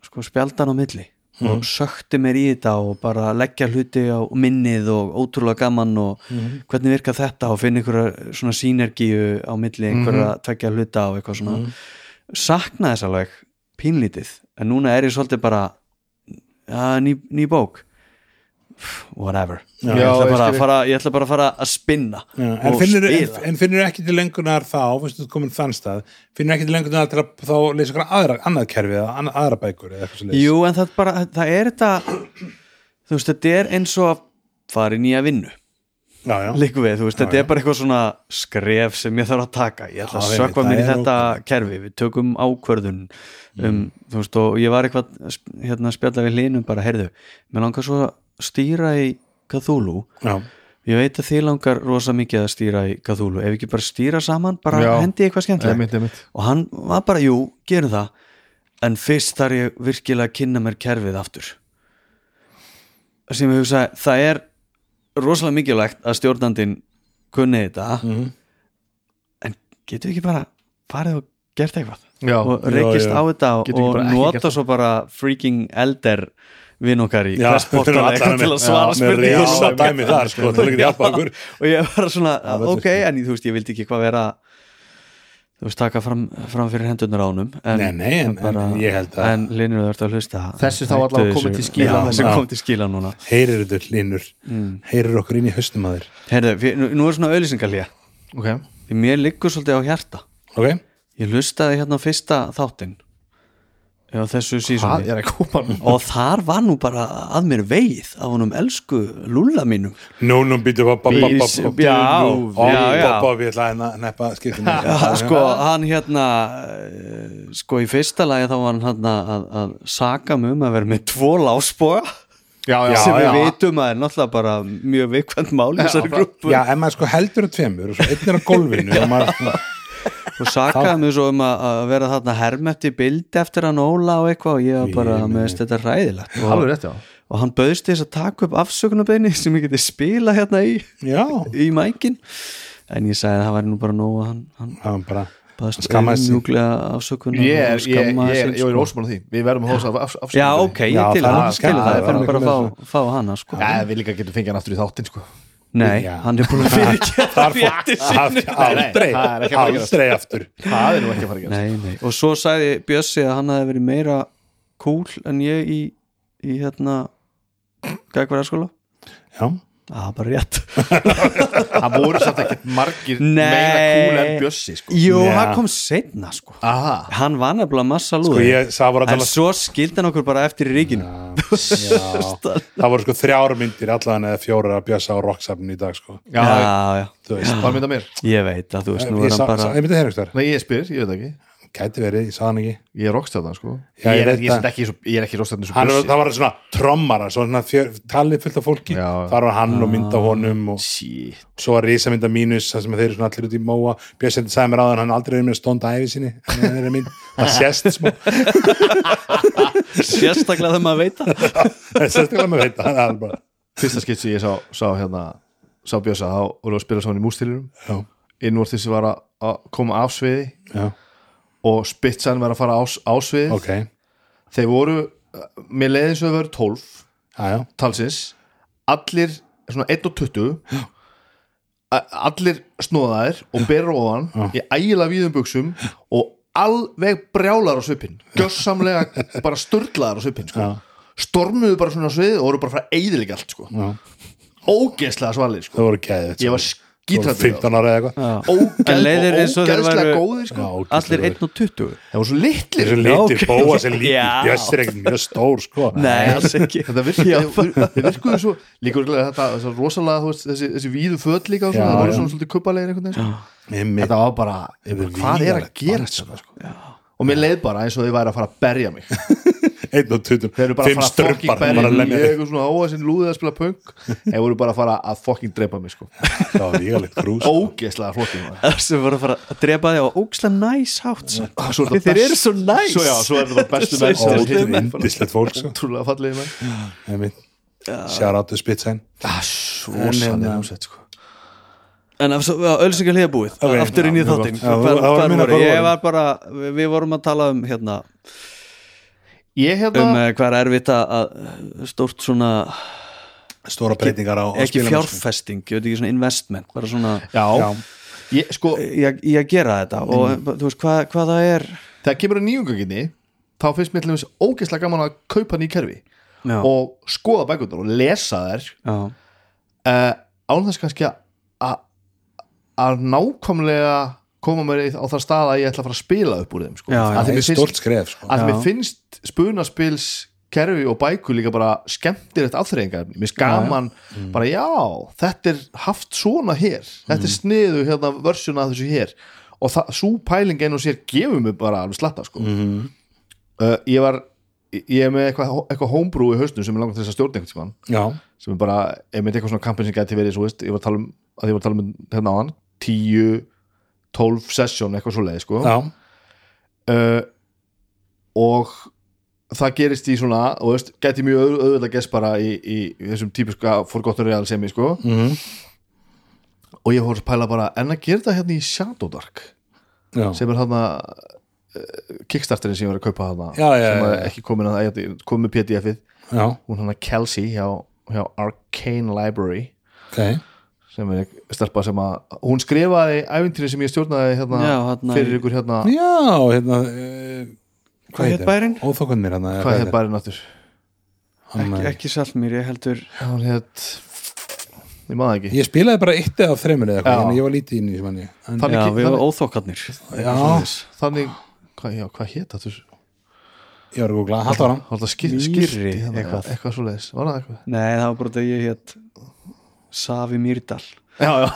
sko spjaldan á milli og sökti mér í þetta og bara leggja hluti á minnið og ótrúlega gaman og hvernig virka þetta og finna einhverja svona sínergíu á milli einhverja tvekja hluta og eitthvað svona. Sakna þess alveg pínlítið en núna er ég svolítið bara ja, ný, ný bók whatever. Já, ég, ætla ég fara, ég ætla bara að fara að spinna Já, en og finnur, en, en finnur ekki til lengunar þá, fyrst þú komin þann stað finnur ekki til lengunar til að þá leysa aðra, annað kerfi eða annað, aðra bækur Jú, en það, bara, það er þetta þú veist, þetta er eins og að fara í nýja vinnu. Líku við, þú veist, þetta er bara eitthvað svona skref sem ég þarf að taka. Ég ætla að sökva mér í þetta kerfi. Við tökum ákvörðun um, þú veist, og ég var eitthvað hérna að spjalla við hlinum bara, heyrðu mér langar svo að stýra í Cthulhu. Já. ég veit að þið langar rosa mikið að stýra í Cthulhu. Ef ekki bara stýra saman, bara Já. hendi eitthvað skemmtilegt. Og hann var bara, jú, gerum það. En fyrst þarf ég virkilega að kynna mér kerfið aftur. Sem ég hugsa það er rosalega mikilvægt að stjórnandinn kunni þetta. Mhm. en getur við ekki bara farið og gert eitthvað? Já, og já, reykist já. á þetta og nota svo bara freaking elder vinn okkar í allar eitthvað til að svara þar, sko, til að geta hjálpa okkur. og ég var svona, verður ok, en þú veist, ég vildi ekki hvað vera þú veist, taka fram, fram fyrir hendurnar á honum en, Nei, nei, en- en ég held að- en Linur þú ert að hlusta. Þessi þá allavega komið þessu. til þessi Já. komið til skila núna. Heyrir þetta línur Mm. heyrir okkur inn í haustum að þér? Heyrðu, nú, er svona auðlýsingalía Ok, því mér liggur svolítið á hjarta. Ok, ég hlustaði hérna á fyrsta þáttinn á þessu sísoni er og þar var nú bara að mér veið af honum elsku lúlla mínum. Nú, nú, býtu já, já, já. við ætla að neppa skiptum Já, sko, hann hérna eh, sko í fyrsta lagi þá var hann hérna að, að saka mig um að vera með tvo lásboga Já, já, sem við já. vitum að er náttúrulega bara mjög vikvæmt mál í þessari grúpu. já, ef maður sko heldur að tveimur og svo einn er á gólfinu og maður, og sakaði mig svo um að, að vera þarna hermetti bildi eftir hann Óla og eitthvað og ég var bara með veist, þetta ræðilegt og, alveg rétt, já. og hann bauðst þess að taka upp afsökunarbeini sem ég geti spila hérna í, já, í mækin. En ég sagði að það væri nú bara nóg að hann, hann var bara baðst Skammaðist Ég er, og ég, ég, ég, er sko. á því. Við verðum að hósa af, af, Já, ok, ég til það er það, það, er bara að fá, fá hana sko. Já, við líka getum fengið hann aftur í þáttinn sko Nei, Já. hann er búin að fyrirgefa þar fór aldrei, það er ekki að fara að gerast. aldrei aftur. Það er nú ekki að fara að gera Nei, nei, og svo sagði Bjössi að hann hefði verið meira cool en ég í, í hérna gagverðarskóla já, Það er bara rétt. Það voru satt ekkert margir meira kúl en Bjössi sko. Jú, Já. hann kom setna sko. Aha, Hann var nefnilega massa Sko ég bara að En tala svo skildi hann okkur bara eftir í ríkinu. Já, það voru sko þrjár myndir allan eða fjórar að bjösa á rocksafn í dag sko. Já, já, já, Þú veist, hvað mynda mér? ég veit að þú veist, nú ég hann bara ég myndi þeirra einhver Nei, ég spyr, ég veit ekki Gæti verið, ég sá hann ekki. Ég er rockstjarnan sko. Já, Ég ég er, veit ég það. er ekki, svo- ég er ekki rockstjarnan svo hann, Bjössi. Það var svona trommara, svona fjör, talið fullt af fólki. Já. þar var hann og mynda honum og Shit. Svo var risamynda mínus það sem þeir eru svona allir út í móa. Björn sagði mér áðan, hann er aldrei verið með stónda æfi sinni. Hann er mín, það sést smá. Sérstaklega þegar maður veit það. Það sést ekki að maður veit það er bara Fyrsta skitt sem ég sá, sá hérna Sá Bjössa, þá voru að spila saman í mústilinum já, Innvortis var að, að koma af sviði. Já, Og Spitzan var að fara á, á sviði ok. Já, Þeir voru, mér leiði svo að vera 12 já, talsins. Allir, svona 1 og 20 A- Allir snóðaðir og berur ofan Í ægilega víðum buksum Og alveg brjálar á svipinn. Gjössamlega bara sturlaðar á svipinn sko. Stormuðu bara svona á sviði Og voru bara að fara eðilega allt sko. Ógeðslega svalir sko. það voru Ég var skítrættur 15 ára eða eitthvað. En leiðir eins og þeir Ógeðslega væru- góðir sko. Já, Allir 1 og 20 Það var svo litlir. Þessu Já, litir ok. bóa Já. Björn er ekkert mjög stór sko. Nei, Þetta virkuðu, svo líka þetta, þetta rosalega þú veist, þessi, þessi víðu föt líka og svona, Já, það voru svona svolítið veginn sko. Þetta var bara, hvað er að gera þetta sko? og mér leið bara eins og þið væri að fara að berja mig einn og tuttum, þeir eru bara að fimm fara að fucking strömpar berja bara að lemja er svona á þessin lúðið að spila punk. Þeir voru bara að fara að fucking drepa mig sko. það var vígalegt grús ógeðslega flottir sem voru að fara að drepa þig á ókslega næs hátt er Þeir eru svo næs. svo, já, svo er þetta bara bestu hitti. indislegt fólk sko. Fallegi menn Einmitt. shout out to Spitzheim Ah, svo En, sannir ásett sko. En ölsingar hliða búið, Ok, aftur inn í þáttinn. það Ég var bara, við vorum að tala um hérna, ég hérna um uh, hvað er erfitt að að stórt svona, stóra breytingar á, á ekki fjárfesting ég veit ekki svona investment, bara svona já, Já. Ég, sko, að, í að gera þetta og þú veist hvað, hvað það er þegar kemur að nýjungaginni þá finnst mér ógeðslega gaman að kaupa ný kerfi já, og skoða bækurnar og lesa þær. Uh, án þess kannski að nákvæmlega koma mér á það stað að ég ætla að fara að spila upp úr þeim sko. Já, já. að því mér stórt finnst, skref sko. að því Já. mér finnst spunaspils kerfi og bækur líka bara skemmtilegt afþreyingar mér finnst gaman bara já, þetta er haft svona hér þetta er sniðu hérna versjuna af þessu hér og það, svo pæling einn og sér gefur mig bara alveg slatta sko. Mhm. uh, ég var ég er með eitthvað, eitthvað homebrew í hausnum sem er langt til þess að stjórna einhvern tímann já, sem er bara, ef með eitthvað svona kampin sem gæti verið, svo veist, ég var að tala um að ég var að tala um hérna á hann 10, 12 sesjón, eitthvað svo leið sko. uh, og það gerist í svona, og veist, gæti mjög auð- auðvitað gæst bara í, í, í þessum típiska forgottur real sem ég sko. Mm og ég fór að pæla bara, en að gera þetta hérna í Shadow Dark já. sem er hérna uh, kickstarterinn sem ég var að kaupa hérna sem er ekki komin að, komið með pdf-ið hún hann að Kelsey hjá, hjá Arcane Library. Ok sem er stelpa sem að hún skrifaði æfintýri sem ég stjórnaði hérna, Já, hérna fyrir ykkur hérna já, hérna uh, Hvað hét bærinn? Óþokkanir hérna hvað heit bærinn áttur? Hann, ekki, ekki Saltmýr, ég heldur hún heit ég maður ekki Ég spilaði bara eitt eða þreymur eða eitthvað en ég var lítið inn í sem hann Þannig- Já, ekki- við varum óþokkarnir Já, þannig, hvað, hvað heit áttur? ég var að googla, Mýri, skirti hérna, eitthvað. eitthvað, eitthvað svo leiðis, var það eitthvað? Nei, það var bara þetta ég hétt Savi Mýrdal já, já,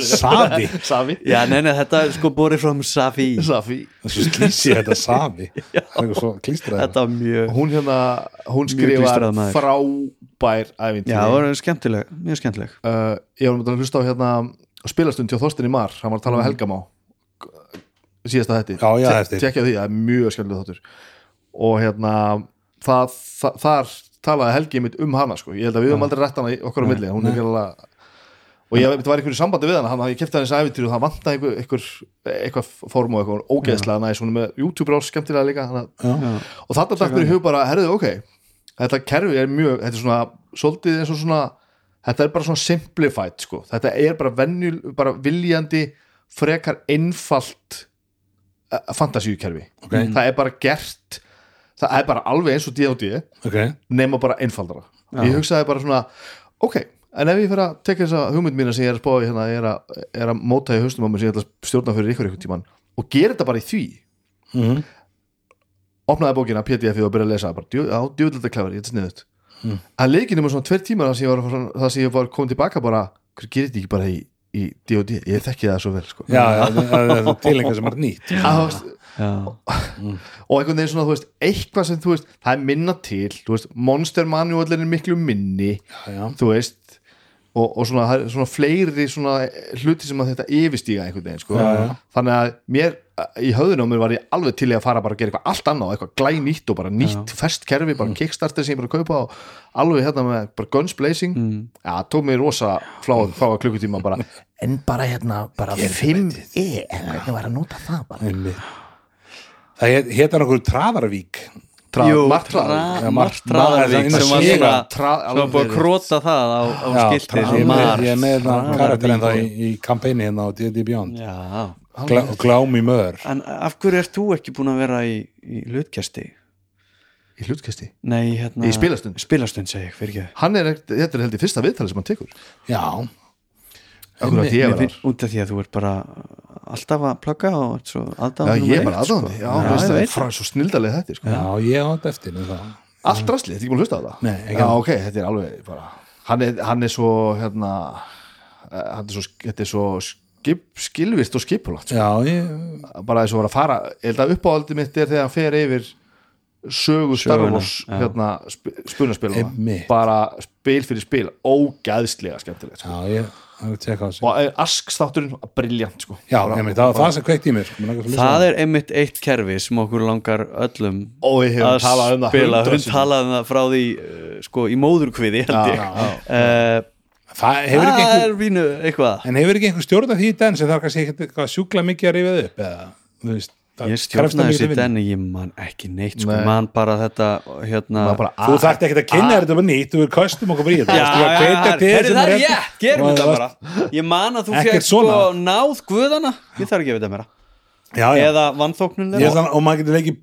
Safi, Safi. Já, nei, nei, þetta er sko borið frá Safi. Safi, þessu slísi þetta Safi. Það er eitthvað svo klístraði Þetta var mjög hún hérna hún skrifar frábær æfintýri Já, það var skemmtileg, mjög skemmtileg. Uh, ég var að hlusta á hérna spilastund hjá Þorstin í Mar, hann var að tala um Helgamá síðasta þetta Já, já, eftir. tekja því, það er mjög skemmtileg þáttur. Og hérna það, það, þar talaði Helgi mitt um hana sko. ég held að við höfum aldrei rætt hana okkar á milli. Hún er gæla og ég þetta var einhverju sambandi við hana, hann, ég kefti hann þessi æfintýri og það vantaði einhver, einhver, eitthvað form og eitthvað ógeðslega næs, hún er með YouTube rás skemmtilega líka hana, og þarna dætt mér í hug bara, herðu, ok þetta kerfi er mjög, þetta er svona svolítið eins og svona, þetta er bara svona simplified, sko, þetta er bara venjul, bara viljandi frekar einfalt uh, fantasíukerfi, Ok. það er bara gert það er bara alveg eins og D&D Ok, nema bara einfaldara. Ég hugsaði bara svona, ok en ef ég fyrir að tekja þessa hugmynd mína sem ég er að spáði hérna, er að, er að móta í haustum á mér sem ég ætla að stjórna fyrir ykkur ykkur tíman og gera þetta bara í því. Mhm. opnaði bókina PDF-ið og byrja að lesa bara, djú, á, djúvillega klefur, ég þetta sniðut mm. að leikinu með svona tveir tímar þar sem ég var, ég var komin tilbaka bara, hver gerir þetta ekki bara í, í D&D, ég þekki það svo vel sko. já, já, það er tilengar sem er nýtt já, og einhvern veginn svona, þú veist, eitthvað sem þú veist, það er minna til, þú veist, Monster Manual er miklu minni, já, já. þú veist og, og svona, svona fleiri svona hluti sem að þetta yfirstíga einhvern veginn, sko, Já, já. þannig að mér, í höfðunum mér var ég alveg til að fara bara að gera eitthvað allt annað, eitthvað glænýtt og bara nýtt fest kerfi, bara kickstarter sem ég bara kaupa og alveg hérna með bara guns blazing. Mm. já, tók mér rosa flá, fáa klukkutíma bara, en bara hérna bara 5e, hvernig var að nota það bara? Það hétar okkur Traðarvík Tra, Jú, martra, tra- Já, Mark Mar- Traðarvík Mar- sem var svona var búið að króta það á, á Já, skilti Tra- ég er með- ég með karakterinn það í, í kampæni hérna á D&D Beyond. Glámi Mör. En af hverju ert þú ekki búin að vera í, í hlutkjasti? í hlutkesti Nei, hérna Í spilastund? Spilastund segi ég, fyrir ekki hann er, ekkert- þetta er held í fyrsta viðtali sem hann tekur. Já, að ég út af því að þú ert bara alltaf að plugga og ert svo Já, aðdáðan ég er bara aðdáðandi, já, Já, það er frá svo snildaleg þetta, sko. já, ég átt eftir. Allt drasli, þetta er ekki búin að hlusta á það Nei, ekki Já, ok, þetta er alveg bara Hann er, hann er svo, hérna eh, hann er svo, þetta er svo skip, skilvist og skipulagt sko. já, ég, bara eins og var að fara, ég held að uppáhaldið mitt er þegar hann fer yfir sögu Star Söguna, Wars já. hérna, sp spunaspiluna Einmitt. bara spil fyrir spil ógæðslega skemmtilegt sko. já, ég það er að og eh, Ask státturinn, briljant sko. já, einmitt, það var það sem kveikt í mér sko, að Það er einmitt eitt kerfi sem okkur langar öllum að um það spila, hundrað við sinnum. talað um það frá því uh, sko í móðurkviði held Já, ég. já, já. Uh, það hefur ekki Það einhver er vínu eitthvað. En hefur ekki einhver stjórn af því í den sem þarf kannski ekkert eitthvað sjúkla mikið að rifið upp eða, þú veist, það Ég mikið þessi vinnu. den ég man ekki neitt sko, Nei. man bara þetta hérna Maður bara, þú þarft ekki að kynna þér þetta bara nýtt þú er kostum okkur er ég, gerum þetta það bara. Ég man að þú fegst sko náð guðana. Ég þarf ekki að vita já. Eða vannþóknun og maður getur ekki?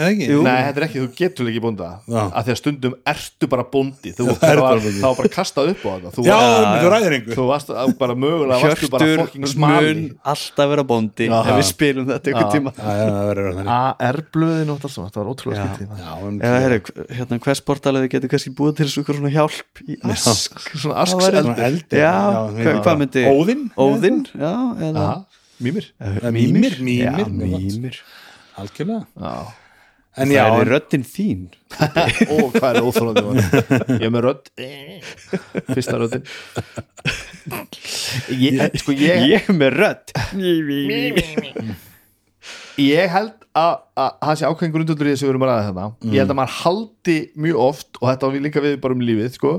Jú. Nei, þetta er ekki, þú getur ekki bónda. Já. að því að stundum ertu bara bóndi. Þú Það það bara var, það bara kastað upp á þetta þú, já, varst- þú ræðir einhver þú varst bara mögulega varstu bara Hjörtur fucking smali. mun alltaf vera bóndi Já. ef við spilum þetta ykkur tíma. Já, já, það verður þannig. AR-blöðin og allt svona, þetta var ótrúlega já, um, Eða herri, hérna hvers bortaleði getur kannski búið til svona hjálp í ask? Svona Það eldi. Já, hvað, myndi Óðinn? Óðinn, já, eða Aha, Mýmir Eh, Mímir, Já, mímir, algjörlega Já en Það er en- röddin þín. Ó, hvað er óþólandi Ég er með rödd. Fyrsta röddin. Ég, Sko ég Ég er með rödd. Ég held að að það sé ákveðin grundöldur í þessu við erum að ræða þetta. Ég held að maður haldi mjög oft og þetta á við líka við bara um lífið sko,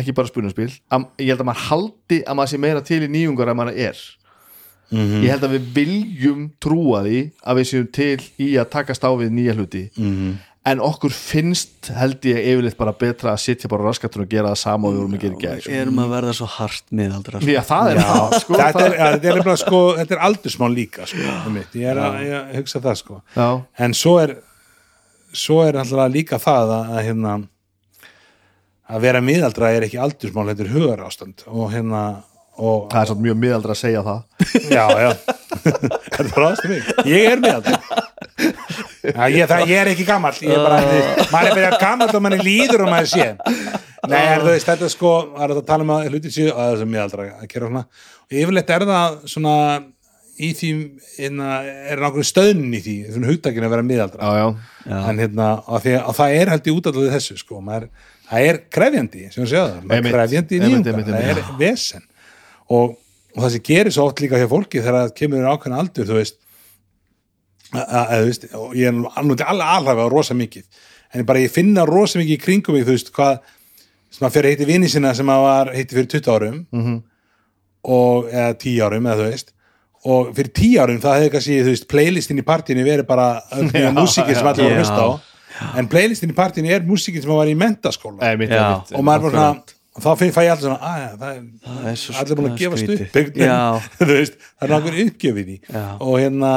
ekki bara spunarspil að, ég held að maður haldi að maður sé meira til í nýjungar en maður er Mhm. Ég held að við viljum trúa því að við séum til í að takast á við nýja hluti Mhm. en okkur finnst held ég yfirleitt bara betra að sitja bara á raskatun og gera það sama og við vorum að gera í gær sko. Erum að verða svo hart miðaldra sko. Já, það er það sko þetta er, er, nefnilega, sko, þetta er aldursmál líka sko, einmitt. ég er að ég hugsa það sko. Já, en svo er svo er alltaf líka það að, að hérna að vera miðaldra er ekki aldursmál þetta er hugar ástand og hérna og, það er svolítið mjög miðaldra að segja það. Já, já. Þetta er ráðast mig, ég er miðaldra já, ég, það, ég er ekki gamall. Ég er bara, maður er bara gamall og maður líður og maður sé. Nei, þú veist, þetta er sko, það er að tala um að hluti séu að þessum miðaldra að gera svona. Og yfirleitt er það svona í því, hérna, er nákvæmlega stöðnin í því, svona hugtakinn að vera miðaldra. Já, já, Já. en hérna, og, því, og það er held í útallega þessu sko, maður, það er krefjandi sem við séu það, er krefjandi í einmitt, það er vesen og, og það sem gerir svo oft líka hjá fólki þegar það kemur ákveðin aldur, þú veist að, að, veist, og ég er alveg alhæfa rosa mikið, en bara ég finna rosa mikið í kringum mig, þú veist, hvað sem að fyrir heiti vini sinna sem að var heiti fyrir 20 árum Mhm. og, eða 10 árum, eða þú veist. Og fyrir 10 árum það hefði kannski, þú veist, playlistin í partíinu verið bara músikið sem allir var að hlusta á. En playlistin í partíinu er músikið sem var í mentaskóla. Og maður bara svona þá finn, fæ ég alltaf svona, að það er, Það er svo allir búin að gefast upp. Það er nákvæm uppgjöf í og hérna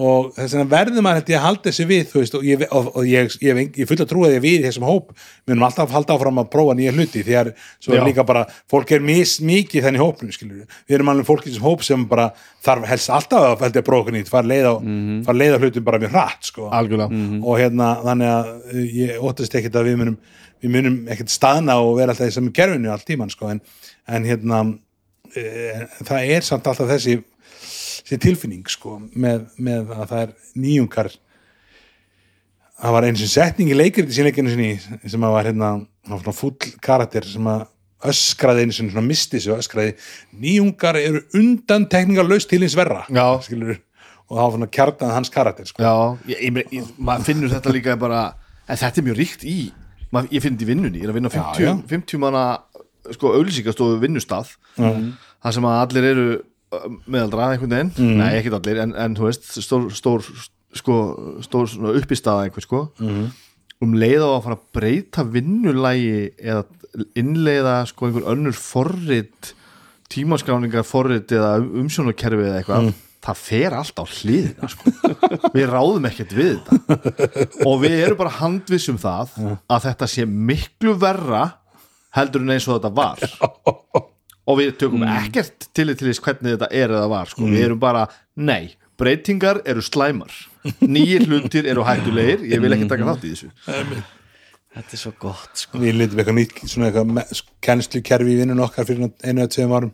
og þess vegna verður maður ég að halda þessi við þú veist, og ég, og, og ég, ég, ég, ég full að að við í þessum hóp munum alltaf halda áfram að prófa nýja hluti því að svo er líka bara, fólk er mis mikið þenni hópnum, skilur við erum alveg fólk í þessum hóp sem bara þarf helst alltaf að ég prófa okkur nýtt, fara leið á, fara leið á hlutum bara mjög hratt, sko. Algjörlega. Og hérna þannig að ég óttast ekkert að við munum við munum ekkert staðna og vera alltaf í saman kerfinu allt tíman sko en, en hérna e, það er samt alltaf þessi, þessi tilfinning sko með, með að það er nýjungar. Það var eins og setning í leikriti sínleikinu sinni sem að var hérna fúll karakter sem að öskraði einu sinni svona misti sig og öskraði nýjungar eru undan tekningarlaust til hins verra. Skilur og það var svona kjartan hans karakter sko. Já, ég, ég, ég, maður finnur þetta líka bara en þetta er mjög ríkt í maður, ég finn þetta í vinnunni, ég er að vinna á 50, Já, já. 50 manna sko auðlýsingastofu vinnustað þar sem að allir eru uh, meðaldra einhvern veginn, Mm. nei ekkert allir en, en þú veist, stór, stór sko, stór svona uppistaða einhver sko Mm. um leið á að fara að breyta vinnulægi eða innleiða sko einhver önnur forrit tímaskráningar forrit eða umsjónarkerfi eða eitthvað Mm. Það fer allt á hliðina sko. við ráðum ekkert við þetta. Og við erum bara handvissum það að þetta sé miklu verra heldur en eins og þetta var. Og við tökum ekkert til til þess hvernig þetta er eða var sko. við erum bara, nei, breytingar eru slæmar. Nýjir hlutir eru hættulegir, ég vil ekki taka þátt í þessu. Þetta er svo gott sko. við lindum eitthvað nýtt svona eitthvað kennslukerfi í vinnun okkar fyrir einu eða tveim árum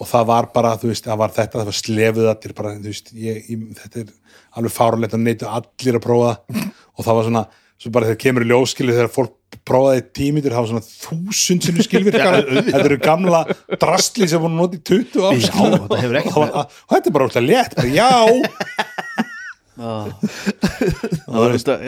og það var bara, þú veist, það var þetta það var slefuð allir bara, þú veist ég, ég, þetta er alveg fárulegt að neytu allir að prófa það. Og það var svona svo bara þegar kemur í ljóskilið þegar fólk prófaði tímitur, það var svona þúsund sem skilvirkar, þetta eru gamla drastli sem voru notið 20 ár Já, þetta hefur ekkert og, og, þetta er bara óslega létt, já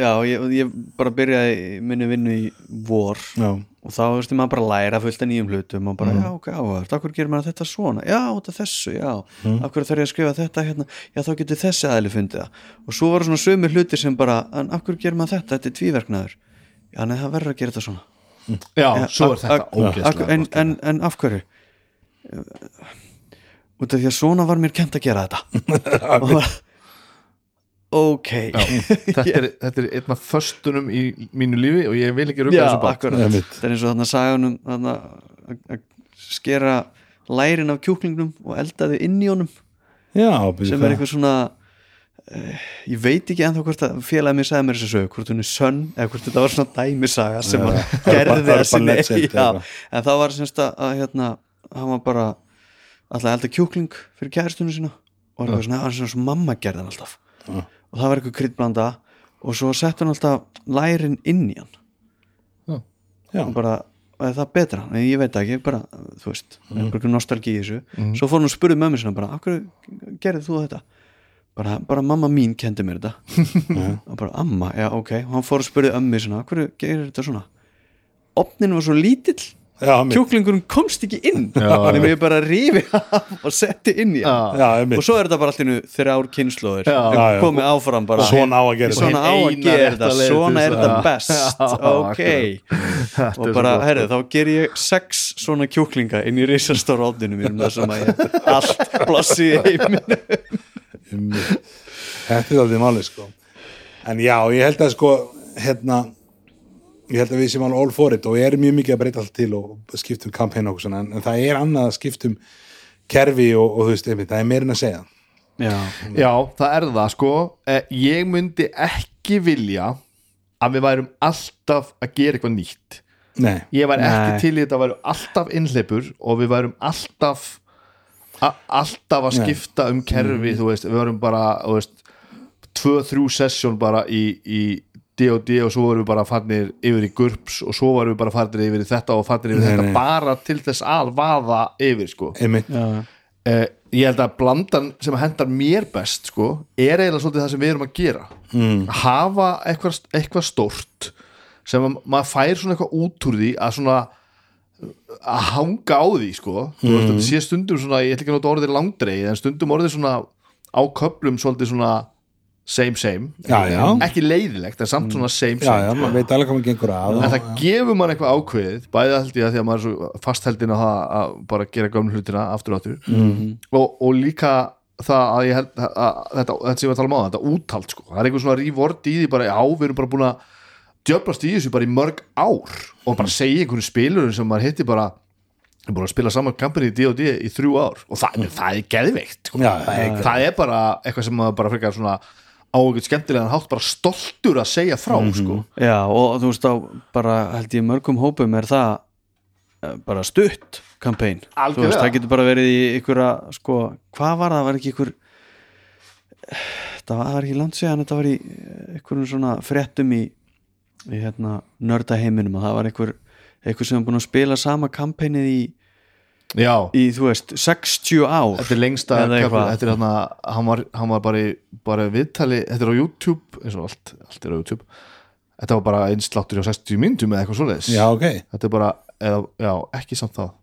já, ég, ég bara byrjaði minni vinnu í vor já, og þá veistum maður bara læra fullt af nýjum hlutum og bara, já, ok, áhverð, akkur gerir maður þetta svona? Já, þetta þessu, já, mm. akkur þarf ég að skrifa þetta hérna, já, þá getur þessi aðli fundið það. Og svo voru svona sömu hlutir sem bara en akkur gerir maður þetta, þetta er tvíverknaður. Já, nei, það verður að gera þetta svona. Já, svo er þetta ógeðslega en, en, en af hverju? Út af því að svona var mér kent að gera þetta ok. Þetta er, þetta er einn af föstunum í mínu lífi og ég vil ekki rugga þessu bát. Það er eins og þarna saganum þarna, að að skera lærin af kjúklingnum og elda þau inn í honum. Já sem er eitthvað svona uh, ég veit ekki ennþá hvort að félagið mér sagði mér þessu sög, hvort hún er sönn eða hvort þetta var svona dæmisaga sem hann gerði að já, eitthvað. en það var semst að, að hérna, hann var bara alltaf að elda kjúkling fyrir kæristunum sína og það var svona, svona, svona mamma gerði hann alltaf og það var eitthvað kryddblanda og svo sett hann alltaf lærin inn í hann já, og bara, er það betra? Nei, ég veit ekki, bara, þú veist mm. bara nostalgi í þessu svo fór hann og spurði mömmu sinna bara, af hverju gerði þú þetta? Bara, bara mamma mín kendi mér þetta og bara, amma, já, ok og hann fór og spurði ömmu sinna, af hverju gerir þetta svona? Opnin var svo lítill já. Kjúklingurinn komst ekki inn. Þannig að ég bara rífi af og setti inn í hann. Og svo er þetta bara alltaf þrjár kynnslóðir Já. Já, já. komið áfram bara. Svona á að gera svona á að gera þetta, svona er þetta best. Já, ok. og bara, herri, þá ger ég sex svona kjúklinga inn í risastóra ofninu mínum þar sem að ég allt blossi í heiminu þetta er aldrei máli sko. En já, ég held að sko hérna ég held að við sem alveg all for it og við erum mjög mikið að breyta allt til og skiptum kampæn og svona, en, en það er annað að skiptum kerfi og, og þú veist, einmitt, það er meirinn að segja. Já, Já, það er það sko. Eh, Ég myndi ekki vilja að við værum alltaf að gera eitthvað nýtt. Nei, Ég væri ekki Nei. til í þetta að væru alltaf innleipur og við værum alltaf a, alltaf að Nei. skipta um kerfi, þú veist, við værum bara þú veist, tvö, þrjú sessjón bara í, í D&D og svo varum við bara farnir yfir í GURPS og svo varum við bara farnir yfir í þetta og farnir yfir Nei, þetta nei. bara til þess að vaða yfir sko. Já, eh, ég held að blandan sem hendar mér best sko, er eiginlega svolítið það sem við erum að gera. Mm. hafa eitthvað, eitthvað stórt sem að maður fær svona eitthvað út úr því að svona að hanga á því sko. Þú veist, þetta sé stundum svona, ég ætla ekki að nota orðið langdreið en stundum orðið svona á köplum svolítið svona same same. Já, já. ekki leiðilegt en samt svona same same. já, að. En það gefur mann eitthvað ákveðið bæði held ég að því að maður er svo fastheldin á það að bara gera gömlu hlutina aftur og aftur. Og, og líka það að ég held að, að, þetta, þetta sem við talum á þetta úthald sko, það er einhver svona rívort í því bara, já, við erum bara búin að djöflast í þessu bara í mörg ár og bara segja einhverju spilurum sem maður hitti bara við erum búin að spila saman kampani í D&D í þrjú ár. Og það, það er geðveikt sko. Já, það er það er bara eitthvað sem maður bara frekar svona á einhvern skemmtilegan hátt bara stoltur að segja frá sko. Já, og þú veist á bara held ég mörgum hópum er það eh, bara stutt kampæn það getur bara verið í einhverja sko, hvað var það, var ekki einhver það var ekki langt séðan þetta var í einhverjum svona fréttum í, í hérna nörda heiminum og það var einhver einhver sem er búin að spila sama kampænið í, já, í þú veist 60 ár. Þetta er lengsta þetta er hann hann var, hann var bara, í, bara viðtali þetta er á YouTube, eins og allt, allt er á YouTube. Þetta var bara einsláttur á 60 myndum eða eitthvað svoleiðis. Já, ok. Þetta er bara, eða, já, ekki samt það.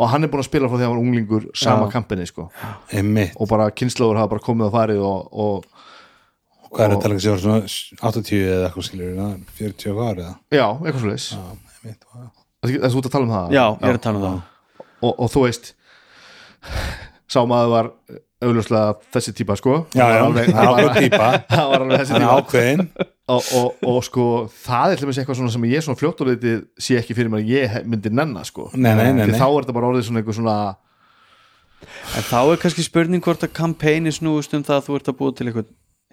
Og hann er búin að spila frá því að hann var unglingur sama Já. kampinni sko. Einmitt. og bara kynnslóður hafa bara komið og farið og, og hvað er þetta sem var svona 80 eða eitthvað skilur 40 ára eða? Já, eitthvað svoleiðis. Einmitt, já. þessu út að tala um það? Já, ég er að tala um það og, og þú veist sá maður var augljóslega þessi típa sko. Já, já, Hann alveg- það ákveð típa. Hann var alveg þessi hann típa. ákveðin og, og, og sko það er til dæmis eitthvað svona sem ég svona fljótt og litið sé ekki fyrir mér að ég myndi nenna sko. Nei, nei, nei. þá er þetta bara orðið svona eitthvað svona En þá er kannski spurning hvort að kampæni snúist um það að þú ert að búa til eitthvað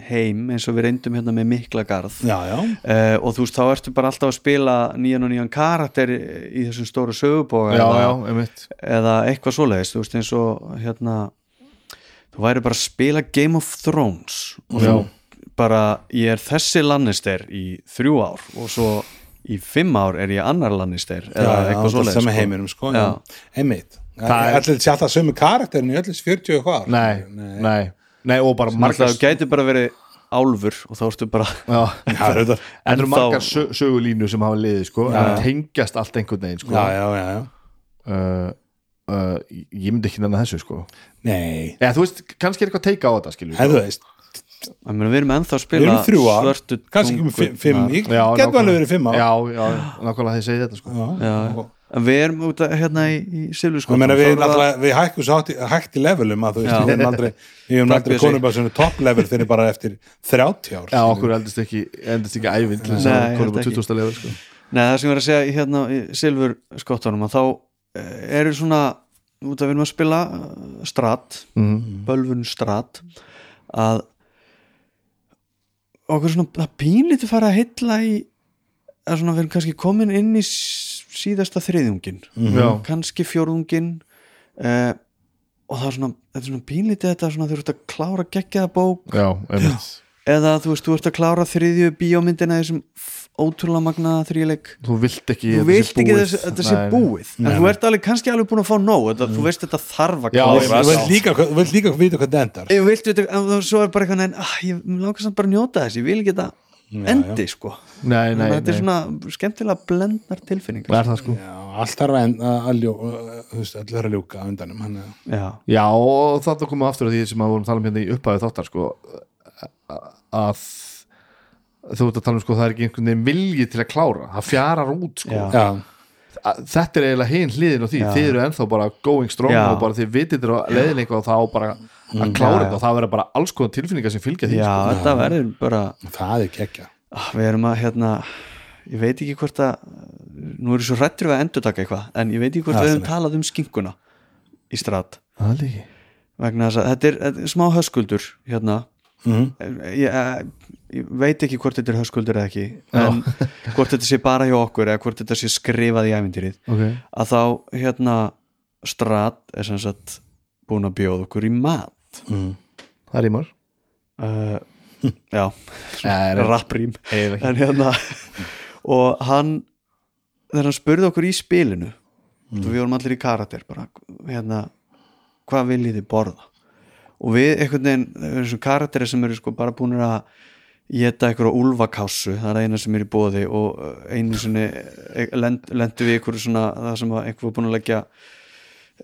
heim eins og við reyndum hérna með mikla garð. Já, já, uh, og þú veist þá ertu bara alltaf að spila nýjan og nýjan karakter í þessum stóru söguboga já, eða, eða eitthvað svoleiðist þú veist eins og hérna þú væri bara að spila Game of Thrones og Já. þú bara ég er þessi Lannister í þrjú ár og svo í fimm ár er ég annar Lannister eða já, eitthvað það svoleiðist sem sko. heiminum sko, einmitt. Það er- allir sé alltaf sömu karakterin í öllis 40 og hvað nei, nei, nei, og bara Margar það gæti bara verið álfur og þá ertu bara já, já, en það eru Ennþá- margar sö, sögulínu sem hafa liðið sko, en það tengjast allt einhvern veginn sko. já, já, já, já. Uh, uh, ég myndi ekki nennan þessu sko. nei, eða þú veist, kannski er eitthvað að teika á þetta skilur en þú veist. Ég meina, við erum ennþá að spila svörtu kannski ekki með fimm, fimm. Ég Já, getum alveg nákvæmlega. verið fimm ár já, já, nákvæmlega þeir segja þetta sko. já. Já, en við erum út að hérna í, í meina við, við hækkum svo hægt í levelum að þú veist, við erum aldrei við erum Takk aldrei konum bara svona top level fyrir bara eftir 30 ár já, okkur eldist ekki, ekki ævinn til þess að konum á ekki. 20. level sko. Nei, það sem ég var að segja hérna í Silvurskóttanum að þá eh, eru svona út að við erum að spila eh, strat, mm. bölvun strat að okkur svona, það pínlítið fara að hylla í að svona við erum kannski komin inn í síðasta þriðjungin já, kannski fjórðungin uh, og það er svona, þetta er svona pínlítið þetta svona þú ert að klára geggjaða bók. Já, eða þú veist, þú ert að klára þriðju bíómyndina í þessum ótrúlega magnaða þrýleik þú vilt ekki þú að vilt þetta ekki búið. þess, að þetta sé búið. En þú ert alveg, kannski alveg búin að fá nóg þetta, þú veist þetta þarf að klára. þú vilt líka, líka vita hvað það endar. Ég vilt vita, en þá- svo er bara eitthvað en, ah, ég langar samt bara að njóta þess, ég vil ekki þetta endi sko. Nei, nei, þetta er svona skemmtilega blendnar tilfinningar. Það sko? Já, allt þarf að, að, að að ljúka á undanum hann, já, Já, og þetta komum aftur að því sem að vorum að tala um hérna í upphæðu þáttar sko, að þú ert að tala um sko, það er ekki einhvern veginn vilji til að klára, það fjarar út sko. Já. já, Að- þetta er eiginlega hinn hliðin á því, Já. þið eru ennþá bara going strong Já. og bara þið vitið þér á leiðin eitthvað og þá bara að klára Já, þetta og það verður bara alls konar tilfinningar sem fylgja því já sko. þetta verður bara það er kekkja ah, við erum að hérna ég veit ekki hvort að nú er svo hrættur við að endur taka eitthvað en ég veit ekki hvort Já, við er. talað um skinkuna í strat vegna þess að þetta er, þetta er smá höskuldur hérna mm. ég, ég, ég veit ekki hvort þetta er höskuldur eða ekki en hvort þetta sé bara hjá okkur eða hvort þetta sé skrifað í ævintýrið okay. að þá hérna strat er sem sagt búin að bjóða okkur í mat Mm. Það í mör uh, já, Nei, nei. rapprým en hérna og hann þegar hann spurði okkur í spilinu mm. við vorum allir í karakter bara, hérna, hvað viljið þið borða og við einhvern veginn þessum karakteri sem eru sko bara búin að geta einhverja úlfakássu það er eina sem er í bóði og uh, einu sinni eh, lend, lendu við einhverju svona það sem var einhver var búin að leggja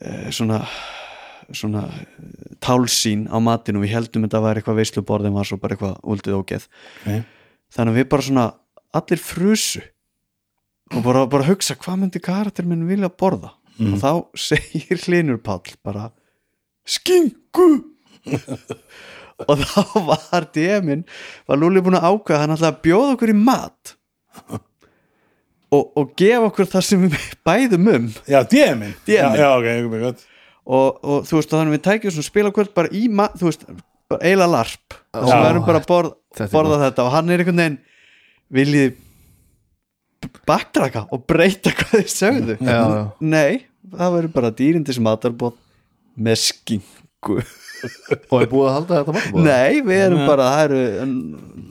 eh, svona svona eh, tálsín á matinu og við heldum þetta var eitthvað veisluborð en var svo bara eitthvað úldið ógeð. Okay. þannig að við bara svona allir frusu og bara, bara hugsa hvað myndi karakter minn vilja borða? Og þá segir Hlinur Páll bara skingu og þá var DM-in var Lúli búin að ákveða hann alltaf að bjóða okkur í mat og, og gefa okkur það sem við bæðum um. Já, DM-in DM-in. Já, já, ok, ok, gott og, og þú veist og þannig við tækjum svona spilakvöld bara í mat þú veist, eiginlega larp. Og við erum bara að borð, borða þetta. Og hann er einhvern veginn viljið bakdraka og breyta hvað þið sögðu? Já, nei, það verður bara dýrindis matarbóð með skingu og er búið að halda þetta matabóð nei, við erum bara, það eru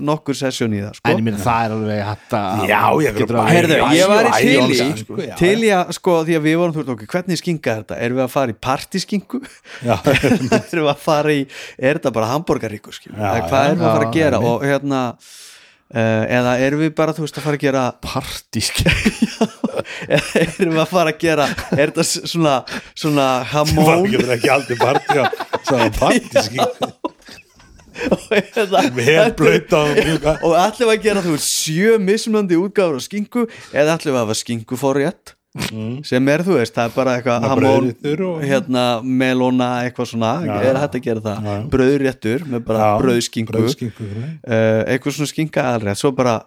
nokkur sessjón í það sko. en ég minn það er alveg hægt að Já, ég alveg- Heyrðu, ég var í til í sko, já, til í að, sko, því að við vorum þú veist, ok, hvernig skinga er þetta? Erum við að fara í partyskingu? Já, erum við að fara í, er þetta bara hambúrgaríkur? Já, hvað já, erum við að fara að já, gera? Og hérna uh, eða erum við bara, þú veist, að fara að gera partísk eða erum við að fara að gera er þetta svona, svona það hamón getur ekki aldrei partí á Svona hérna, Vel blöyta og ætlum við að gera þú veist sjö mismunandi útgáfur af skinku eða ætlum við að hafa skinku forrétt sem er þú veist, það er bara eitthvað Með hamón, og- hérna melóna, eitthvað svona, Já, er hægt að gera það? Já. brauðréttur með bara brauðskinku. brauðskinku, uh, eitthvað svona skinka aðalrétt svo bara,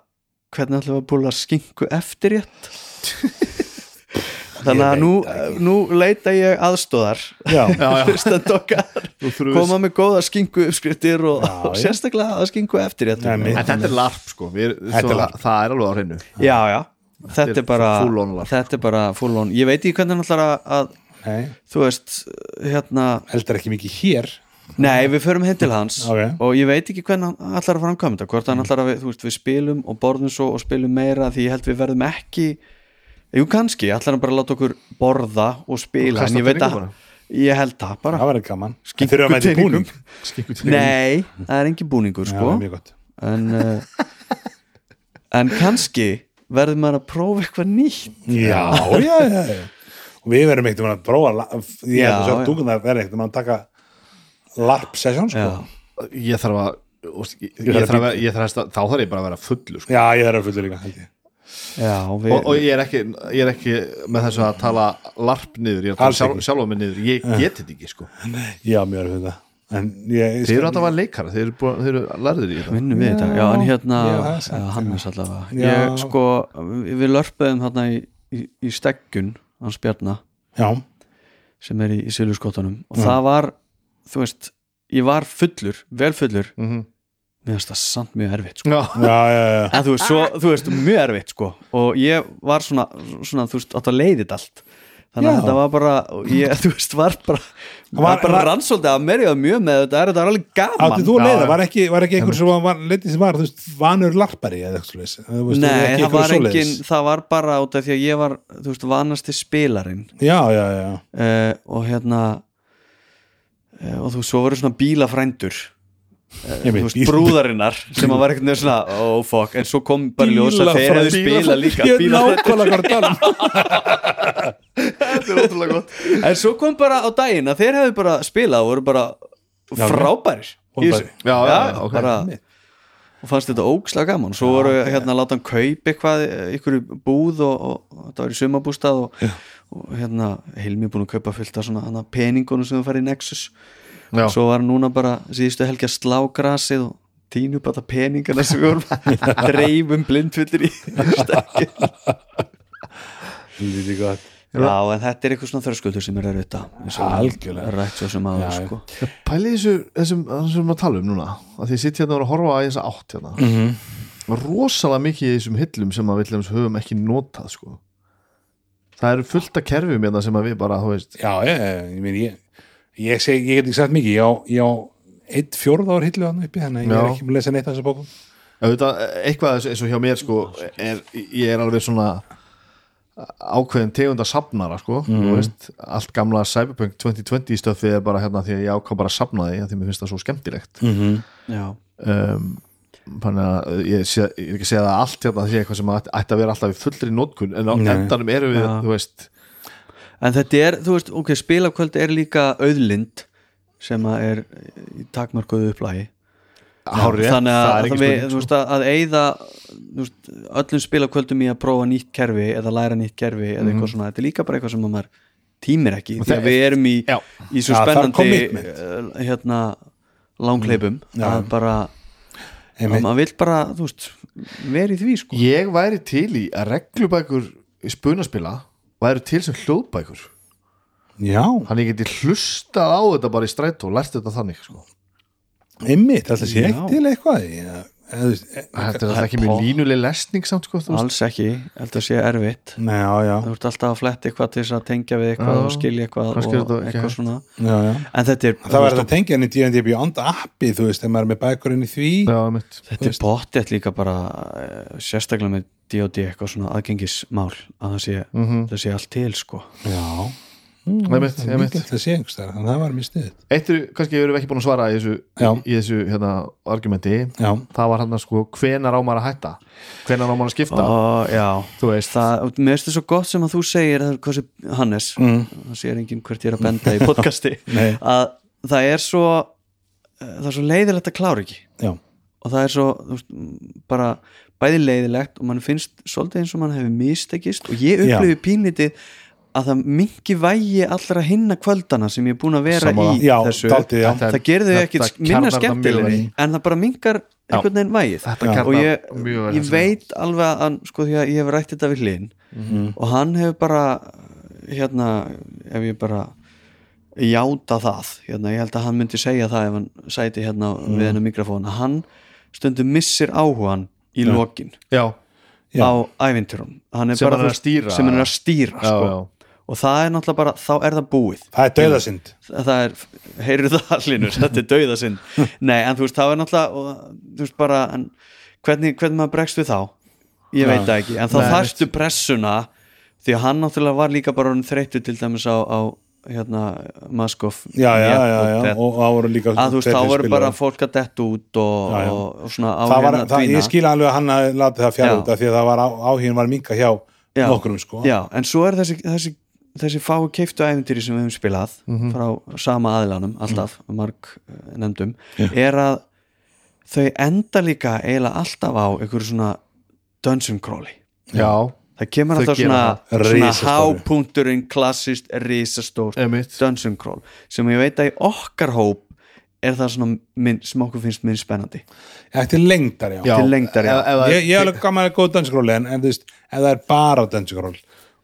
hvernig ætlum við að búla skinku eftirrétt þannig að nú, nú leita ég aðstóðar koma með góða skinku uppskriftir og, Já, og sérstaklega að skinku eftirrétt Nei, mitt. en þetta er larp sko. Við, Þetta er svo, larp. það er alveg á hreinu. Já, já, þetta er er bara larp. þetta er bara full on, ég veit ekki hvernig hann ætlar að, að nei, þú veist, hérna heldur ekki mikið hér. Nei, við förum heim til hans. Ok. og ég veit ekki hvernig hann ætlar að framkvæma þetta. Hvort hann ætlar að, við, þú veist, við spilum og borðum svo og spilum meira því ég held við verðum ekki jú kannski, ætlar hann bara að láta okkur borða og spila, kasta en ég veit að ég held það bara. Það verður gaman. Skinku Þurfa að mæta í teningum. búning? Skinku nei, það er engin búningur Já, sko. gott. En uh, en kannski verður maður að prófa eitthvað nýtt. Já, já, já, já. Og við verðum ekkert að prófa Ég Já, held að sjá já. dúkunar verður ekkert að taka LARP sesjón sko. Já. ég þarf að ég, ég, þarf að, ég þarf að, þá þarf ég bara að vera fullur sko. Já, ég er að fullu líka held ég Já, við, og, og ég, er ekki, ég er ekki með þessu að tala larp niður, ég er að tala sjálf, sjálf mig niður. Ég get þetta ekki sko. Já, er þetta. En ég þeir eru alltaf að leikara, þeir eru, eru lærðir í þetta. Vinnum við þetta, já. En hérna já, það Hannes allavega. Ég sko, við lörpuðum hérna í, í, í steggun hans Bjarna. Já, sem er í, í Silurskótanum og það var, þú veist ég var fullur, vel fullur. Mhm. Mér finnst það samt mjög erfitt sko. Já, já, já, já. en þú veist, svo, þú veist, mjög erfitt sko. og ég var svona, svona þú veist, átt að leiðið allt. Þannig að þetta var bara, og ég, þú veist, var bara var, Var- bara var- rannsóldi að merja mjög með þetta, er þetta er alveg gaman. Átti þú að leiða, var ekki, var ekki einhver sem var, leitið sem var, þú veist, vanur larpari eða eitthvað veist, Nei, það var engin, það var bara út af því að ég var, þú veist, vanasti spilarinn. Já, já, já, uh, og hérna uh, og þú veist, svo voru svona bílafrændur veist, brúðarinnar sem að var ekkert nefnir svona, oh fuck en svo kom bara ljós að þeir hefðu spila líka. er um. Þetta er ótrúlega gott. En svo kom bara á daginn að þeir hefðu bara spilað og voru bara Já, frábærir í þessu. Já, já, Já, já, ok. bara og fannst þetta ógslega gaman. Svo voru hérna að láta hann kaup eitthvað ykkur búð og, og, og þetta var í sumabústað og, og hérna Hilmi búin að kaupa fullt af svona hana, peningunum sem þú fær í Nexus Já. svo var núna bara síðustu helgi að slá grasið og tínu alla peningana sem við vorum dreifum blindfullir í stekkin Lítið gott Já, en þetta er eitthvað svona þröskuldur sem er að rauta Algjörlega. Rætt svo sem já. sko Pæli þessu, þessum, þessum að tala um núna að því sitt hérna og er að horfa að þessa átt hérna mm Mhm. -hmm. rosalega mikið í þessum hillum sem að við dæmis höfum ekki notað sko. það eru fullt af kerfum hérna sem að við bara, þú veist Já, ég, ég, meina, ég, ég, seg, ég get ekki sagt mikið, ég á, á eitt fjórða ár hillu hann uppi, þannig að ég er ekki með að lesa neitt af þessu bókum. Auðvitað, eitthvað eins- og hjá mér sko, er, ég er alveg svona ákveðin tegunda safnara sko, þú veist, allt gamla Cyberpunk 2020 stöfið er bara hérna því að ég ákvað bara að safna því, að því mér finnst það svo skemmtilegt. -hmm. Já, um, þannig að ég, sé, ég er ekki að segja að allt hérna sé eitthvað sem ætti, að vera alltaf í fullri nótkun en á endanum erum við, Já. þú veist En þetta er, þú veist, ok, spilakvöld er líka auðlind sem að er í takmörkuðu upplægi hárið, þannig að, það er að við, sko. veist, að, að þú veist, öllum spilakvöldum í að prófa nýtt kerfi eða læra nýtt kerfi eða eitthvað svona, þetta er líka bara eitthvað sem að maður tímir ekki, því að við erum í, Já. í svo spennandi uh, hérna langleipum Já. að bara, að maður vill bara þú veist, vera í því sko. Ég væri til í að reglubækur í spunaspila væri til sem hljóðbækur? Já, þannig ég geti hlustað á þetta bara í strætó og lært þetta þannig sko. einmitt, þetta sé ekki til eitthvað. Já, e- þetta er ekki með línuleg lesning samt sko, alls ekki, að sé erfitt. Nei, já, já, þú ert alltaf að fletta eitthvað til þess að tengja við eitthvað Já. og skilja eitthvað og þetta ekki eitthvað hægt. svona. Já, já. en þetta er, Það þetta að tengja henni D&D Beyond appi, þú veist, þegar maður er með bækurinn í því. Þetta er bóttið líka bara eh, sérstaklega með D&D eitthvað svona aðgengismál að það sé, það sé allt til sko. Já, Einmitt, það er einmitt. mikilvægt að sé einhvers þar, þannig að það var mjög stuð Eitt er, kannski erum við ekki búin að svara í þessu, í, í þessu hérna, argumenti. Já, það var hann að sko, hvenar á maður að hætta? Hvenar á maður að skipta? Og já, þú veist, það, mér finnst það svo gott sem að þú segir það er sem, Hannes, Mm. það sér enginn hvert ég er að benda í podcasti. Að það er svo eh, það er svo leiðilegt að klára ekki. Já, og það er svo þú veist, bara bæði leiðilegt og mann finnst svolítið eins og mann hefur mistekist og ég upplifi pínlítið að það mingi vægi allra hinna kvöldana sem ég er búin að vera Sammála. í já, þessu. Þetta er- það gerði þetta minna það vel. en það bara mingar einhvern veginn vægið. Og ég, ég veit alveg að sko því að ég hef rætt þetta við hlinn og hann hefur bara hérna, ef ég bara játa það hérna, ég held að hann myndi segja það ef hann sæti hérna við hennar mikrofón að hann stundum missir áhugan í lokin já, Já. á er Sem bara, hann er þú að stýra. er að stýra já, sko. já. og það er náttúrulega bara, þá er það búið Það er dauðasind það er, heyrðu það allinur þetta er dauðasinn, nei en þú veist það er náttúrulega, og, þú veist bara en, hvernig, hvernig maður bregst við þá ég Já. veit það ekki, en þá þarftu pressuna því að hann náttúrulega var líka bara þreyttu til dæmis á, á hérna, Maskov Já, já, Jepp já, og já, Death. og það voru líka að þú veist, þá voru bara fólk að detta út og, Já, já. og, og svona á það var, hérna það, dvína. ég skil alveg að hann látið það fjara út af því að það var á, áhugin var minka hjá Já. nokkrum sko. Já, en svo er þessi, þessi, þessi fáu keiftu æfintýri sem við höfum spilað frá sama aðilanum, alltaf marg eh, nefndum, er að þau enda líka eiginlega alltaf á einhverju svona dungeon crawli. Já, það kemur alltaf svona, hápunkturinn klassist risastór emitt dungeon crawl sem ég veit að í okkar hóp er það svona minn, sem okkur finnst minn spennandi? Eftir lengdar, já, Já, Til lengdar, já. ef það- Ég, ég er alveg gaman að góða danskról en, en þú veist, ef það er bara danskról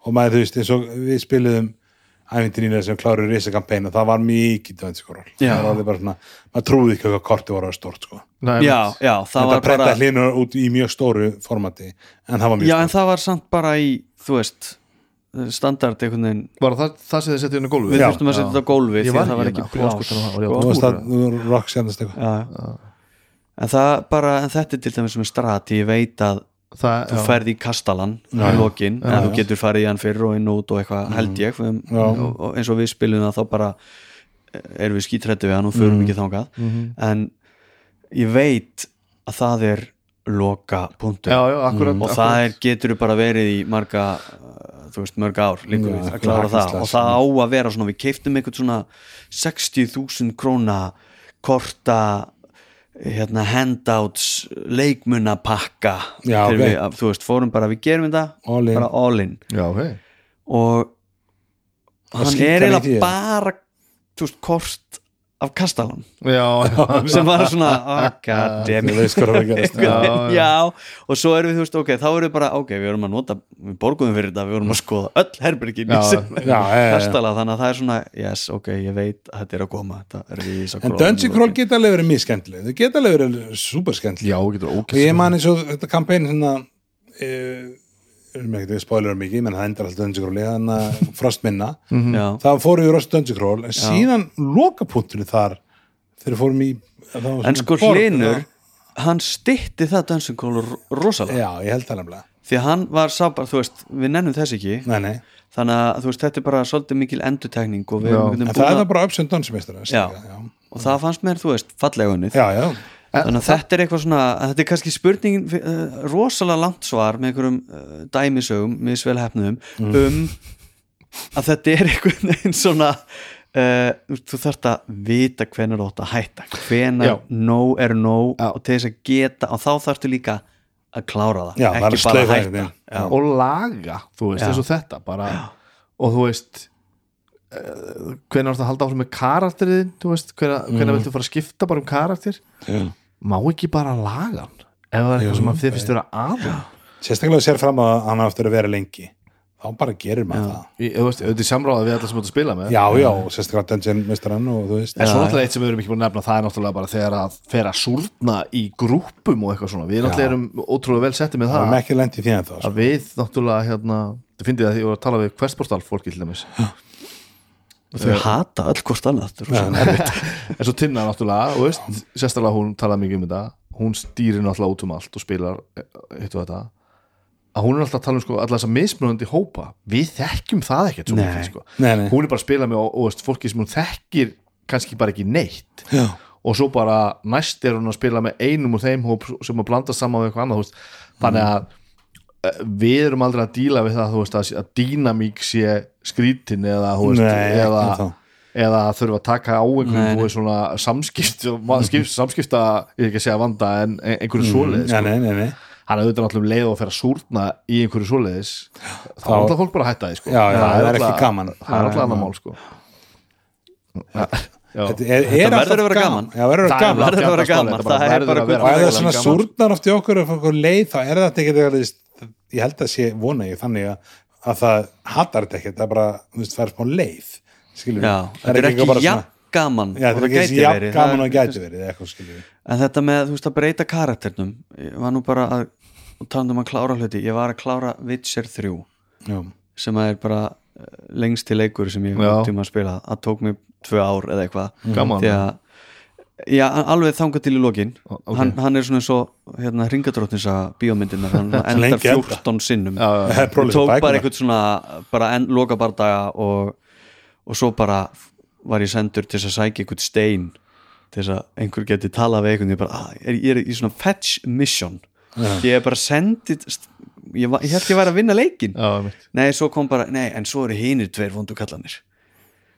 og maður, þú veist, eins og við spiliðum æfintinina sem kláru risakampæn og það var mikið danskról það var bara svona, maður trúði ekki hvað korti voru að stort sko. Nei, já, já, það þetta var bara hlínur út í mjög stóru formati en það var mjög já, en það var samt bara í, þú veist standard einhvern veginn. Var það það sem þið settið inn á gólfið? Við Já. þurftum að setja þetta á gólfið Ég því var að það var ekki ekki hérna, sko. já, þú þú rock sendast eitthvað en það bara, en þetta er til dæmis með strati, ég veit að það, þú já. ferð í kastalan Já. í lokin, Já, en þú getur farið í hann fyrir og inn og út og eitthvað, held ég. Og eins og við spilum það þá bara erum við skítrætti við hann og förum ekki þangað. Mhm. en ég veit að það er loka já, akkurat og það er, getur bara verið í marga uh, þú veist, mörg ár líka Já, við að klára það hakkislega, og það á að vera svona, við keiftum eitthvað svona 60.000 króna korta hérna handouts leikmunapakka. Já, Þegar ok. við, að- þú veist, fórum bara, við gerum þetta All bara all in. Já, ok. Og Það hann er eiginlega bara þú veist, kort af kastalan já, já, sem var svona, oh Já, já. og svo erum við, þú veist, ok, þá erum við bara ok, við erum að nota, við borguðum fyrir þetta við erum að skoða öll herbergin Já, sem já, kastala, þannig að það er svona yes, ok, ég veit að þetta er að koma þetta er rísa En Dungeon Crawl geta alveg verið mjög skemmtileg. Þau geta alveg verið super skemmtileg já, getur og ég man eins og þetta kampæn hérna eh, erum ekki að spoiler mikið menn það endar alltaf Dungeon Crawl frost minna. Já, það fóru við rost Dungeon Crawl en síðan lokapunkturinn þar þegar fórum í en sko hlinur hann stytti það Dungeon Crawl rosalega, já, ég held það nefnilega. Því að hann var sá bara, þú veist, við nennum þess ekki. Nei, nei. þannig að, þú veist, þetta er bara svolítið mikil endurtekning og við en einhvern það er bara downs meistara Já. já. og það fannst mér, þú veist, fallega unnið. Já, já, þannig að þetta er eitthvað svona þetta er kannski spurningin uh, rosalega langt svar með einhverjum uh, dæmisögum misvel hefnum um að þetta er einhvern veginn svona uh, þú þarft að vita hvenær þú átt að hætta Já. hvenær nóg er nóg Já. og til þess að geta og þá þarftu líka að klára það Já, ekki að bara slaufa hætta. Já. og laga, þú veist, Já. eins og þetta bara, og þú veist hvernig áttu að halda áfram með karakterið þú veist, hvernig, hvernig viltu fara að skipta bara um karakter Já. Má ekki bara laga hann? Ef það er eitthvað sem að þið finnst vera aðum sérstaklega sér fram að hann á eftir að vera lengi þá bara gerir maður það. Þú veist, auðvitað í samráða við alla sem áttu að spila með. Já, já, sérstaklega Dungeon Meistarann og þú veist. En svo náttúrulega eitt sem við erum ekki búin að nefna það er náttúrulega bara þegar að fer að súrna í grúpum og eitthvað svona, við náttúrulega erum ótrúlega vel settið með það það. ekki lent í því en þá sko. að við náttúrulega hérna, þið finnir það að ég var að tala við hversportal fólki til dæmis þau hata öll hvort annað en svo Tinna náttúrulega, og veist, sérstaklega hún talaði mikið um þetta, hún stýrir náttúrulega út um allt og spilar eh, hitt og þetta að hún er alltaf að tala um sko allar þess að mismunandi hópa, við þekkjum það ekkert Nei. mikið sko, Nei, nei. hún er bara að spila með og, og veist, fólki sem hún þekkir kannski bara ekki neitt já, og svo bara næst er hún að spila með einum úr þeim hóp sem að blanda saman við eitthvað annað veist. þannig að eh, við erum aldrei að díla við það veist, að, að dýnamík sé skrítin eða, veist, Nei, eða, eða þurfa að taka á einhverjum samskipt, skipt, samskipta ég er ekki að segja vanda en ein- einhverju svoleiðis nei, sko. nei, nei, nei. hann er auðvitað náttúrulega um leið og fer að súrna í einhverju svoleiðis þá er alltaf fólk bara að hætta því sko. Já, já, það er gaman. það er alltaf annar mál sko. Já. Þetta er, er Þetta alltaf verður að vera gaman. já, verður að Það er gaman verður að vera gaman. Það er bara að vera og ef það er gaman. svona súrnar oft í okkur leið þá er þetta ekki ég held að sé vona ég þannig að, að það hattar þetta ekki það er bara, þú veist, það er smá leið skilur já, þetta er ekki bara jafn gaman já, og ekki gæti jafn verið. gaman Það og gæti verið eitthvað en þetta með þú veist að breyta karakternum ég var nú bara að tala um að klára hluti ég var að klára Witcher 3 já, sem að er bara eh, lengsti leikur sem ég tíma að spila. Það tók mig tvö ár eða eitthvað. Gaman. því að já, alveg þangað til í lokin. Ok. hann, hann er svona eins og hérna, ringadróttins að bíómyndirnar hann endar lengi enda. 14 sinnum. Það tók bara eitthvað svona bara loka bardaga og, og svo bara var ég sendur til að sækja eitthvað stein til að einhver geti talað við einhvern. Ég, bara, ah, er, ég er í svona fetch mission. Ég er bara sendið ég, ég held ég væri að vinna leikin Já, nei, svo kom bara, nei, en svo eru hinir tveir vondu kallanir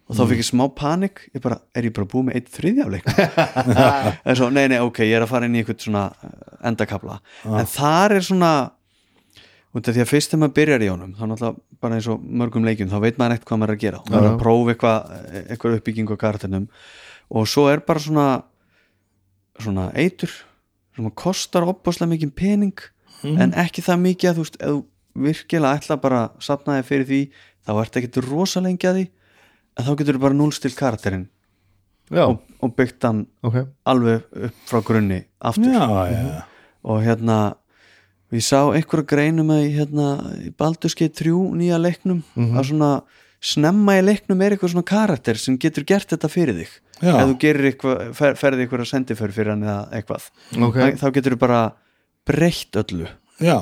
og þá fikk ég smá panik. Ég bara, er ég bara búið með eitt þriðja af leiknum en svo, nei, nei, ok, ég er að fara inn í eitthvað svona eh, endakabla en þar er svona því að fyrst þegar maður byrjar í honum þá náttúrulega bara eins og mörgum leikjum þá veit maður ekkert hvað maður er að gera. Maður er að prófa eitthvað, eitthvað uppbyggingu á karakternum og svo er bara svona svona eitur sem kostar opbáslega mikið pening en ekki það mikið að þú veist ef þú virkilega ætla bara að sapna þig fyrir því þá ertu ekkert en þá getur þú bara núlstilt karakterinn. Og, og byggt hann ok. alveg upp frá grunni aftur. Já, já, og hérna ég sá einhverja greinum að hérna, í Baldurskei 3 nýja leiknum að svona snemma í leiknum er eitthvað svona karakter sem getur gert þetta fyrir þig. Já. ef þú gerir eitthvað, fer, ferði eitthvað sendiför fyrir hann eða eitthvað. Ok. þá, þá getur þú bara breytt öllu. Já,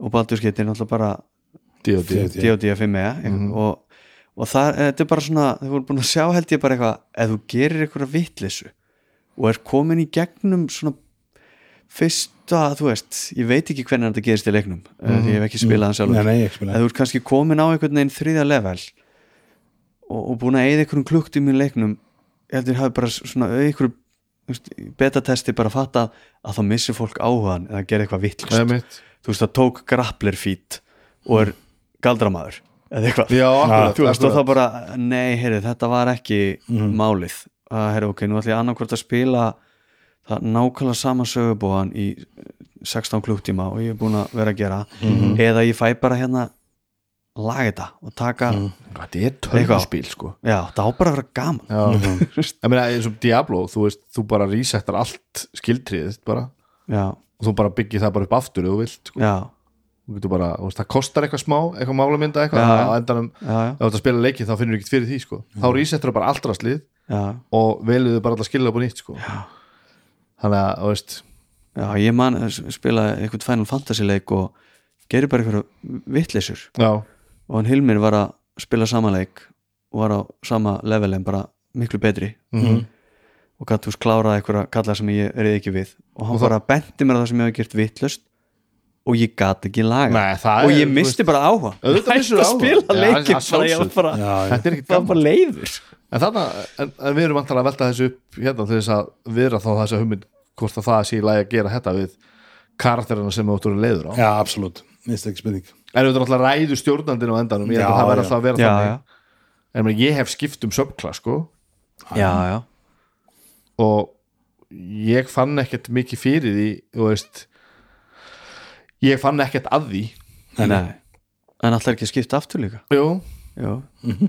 og Baldurskei er náttúrulega bara D&D D.O.D. 5 mm og, og það, þetta er bara svona þau voru búin að sjá held ég bara eitthvað ef þú gerir eitthvað vittlisu og er komin í gegnum svona fyrsta, þú veist ég veit ekki hvernig þetta gerist í leiknum mm því ég hef ekki spilað hann sjálfur. Nei, nei, ég ekki spilað. ef þú ert kannski komin á einhvern veginn þriðja level og, og búin að eigða einhverjum kluktum í leiknum ég heldur hafi bara svona einhverjum betatesti bara fatta að þá missir fólk áhugan eða gera eitthvað vittlust Það þú veist það tók grappler fít og er galdramaður eða eitthvað. Já, akkurat, þú veist og þá bara, nei, heyrðu, þetta var ekki málið, að heyrðu, ok, nú ætlum ég annarkvort að spila það nákvæmlega sama sögubóðan í 16 klukktíma og ég er búin að vera að gera eða ég fæ bara hérna laga þetta og taka Þetta er tölvuspil sko. Já, það á bara að vera gaman. Já, ég meina eins og Diablo þú veist, þú bara resettar allt skildriðið bara. Já, og þú bara byggir það bara upp aftur ef þú vilt sko. já, bara, veist, það kostar eitthvað smá eitthvað málamynda eitthvað, á endanum já, já, ef þú ert að spila leikið þá finnur þú ekkert fyrir því sko. þá resettar þú bara allra slið og veluðu bara alltaf skilja upp á nýtt sko. þannig að, þú veist já ég man að spila eitthvað Final Fantasy leik og gerir bara eitthvað vittleysur já, og hann Hilmir var að spila sama leik og var á sama level en bara miklu betri. Mhm. og gætt þú kláraði einhverja kalla sem ég reyði ekki við. Og hann Og bara benti mér það sem ég hef gert vittlust og ég gat ekki laga Nei, og ég misti bara áhuga. Auðvitað missir að áhuga. spila Já, leikin að bara, ég var bara, er leiður. En, þarna, en, en við erum vantar að velta þessu upp hérna til þess að viðra þá þessa hugmynd hvort að það sé í lagi að gera þetta við karakterina sem þú áttur að leiður á. Já, absolutt, minnst ekki spurning. En við erum alltaf ræðu stjórnandinn á endanum ég held að það verður já. alltaf að vera já, þannig. já. en ég hef skipt um subklass sko. Já, já, og ég fann ekkert mikið fyrir því þú veist ég fann ekkert að því. Nei en alltaf ekki að skipta aftur líka? Jú, já,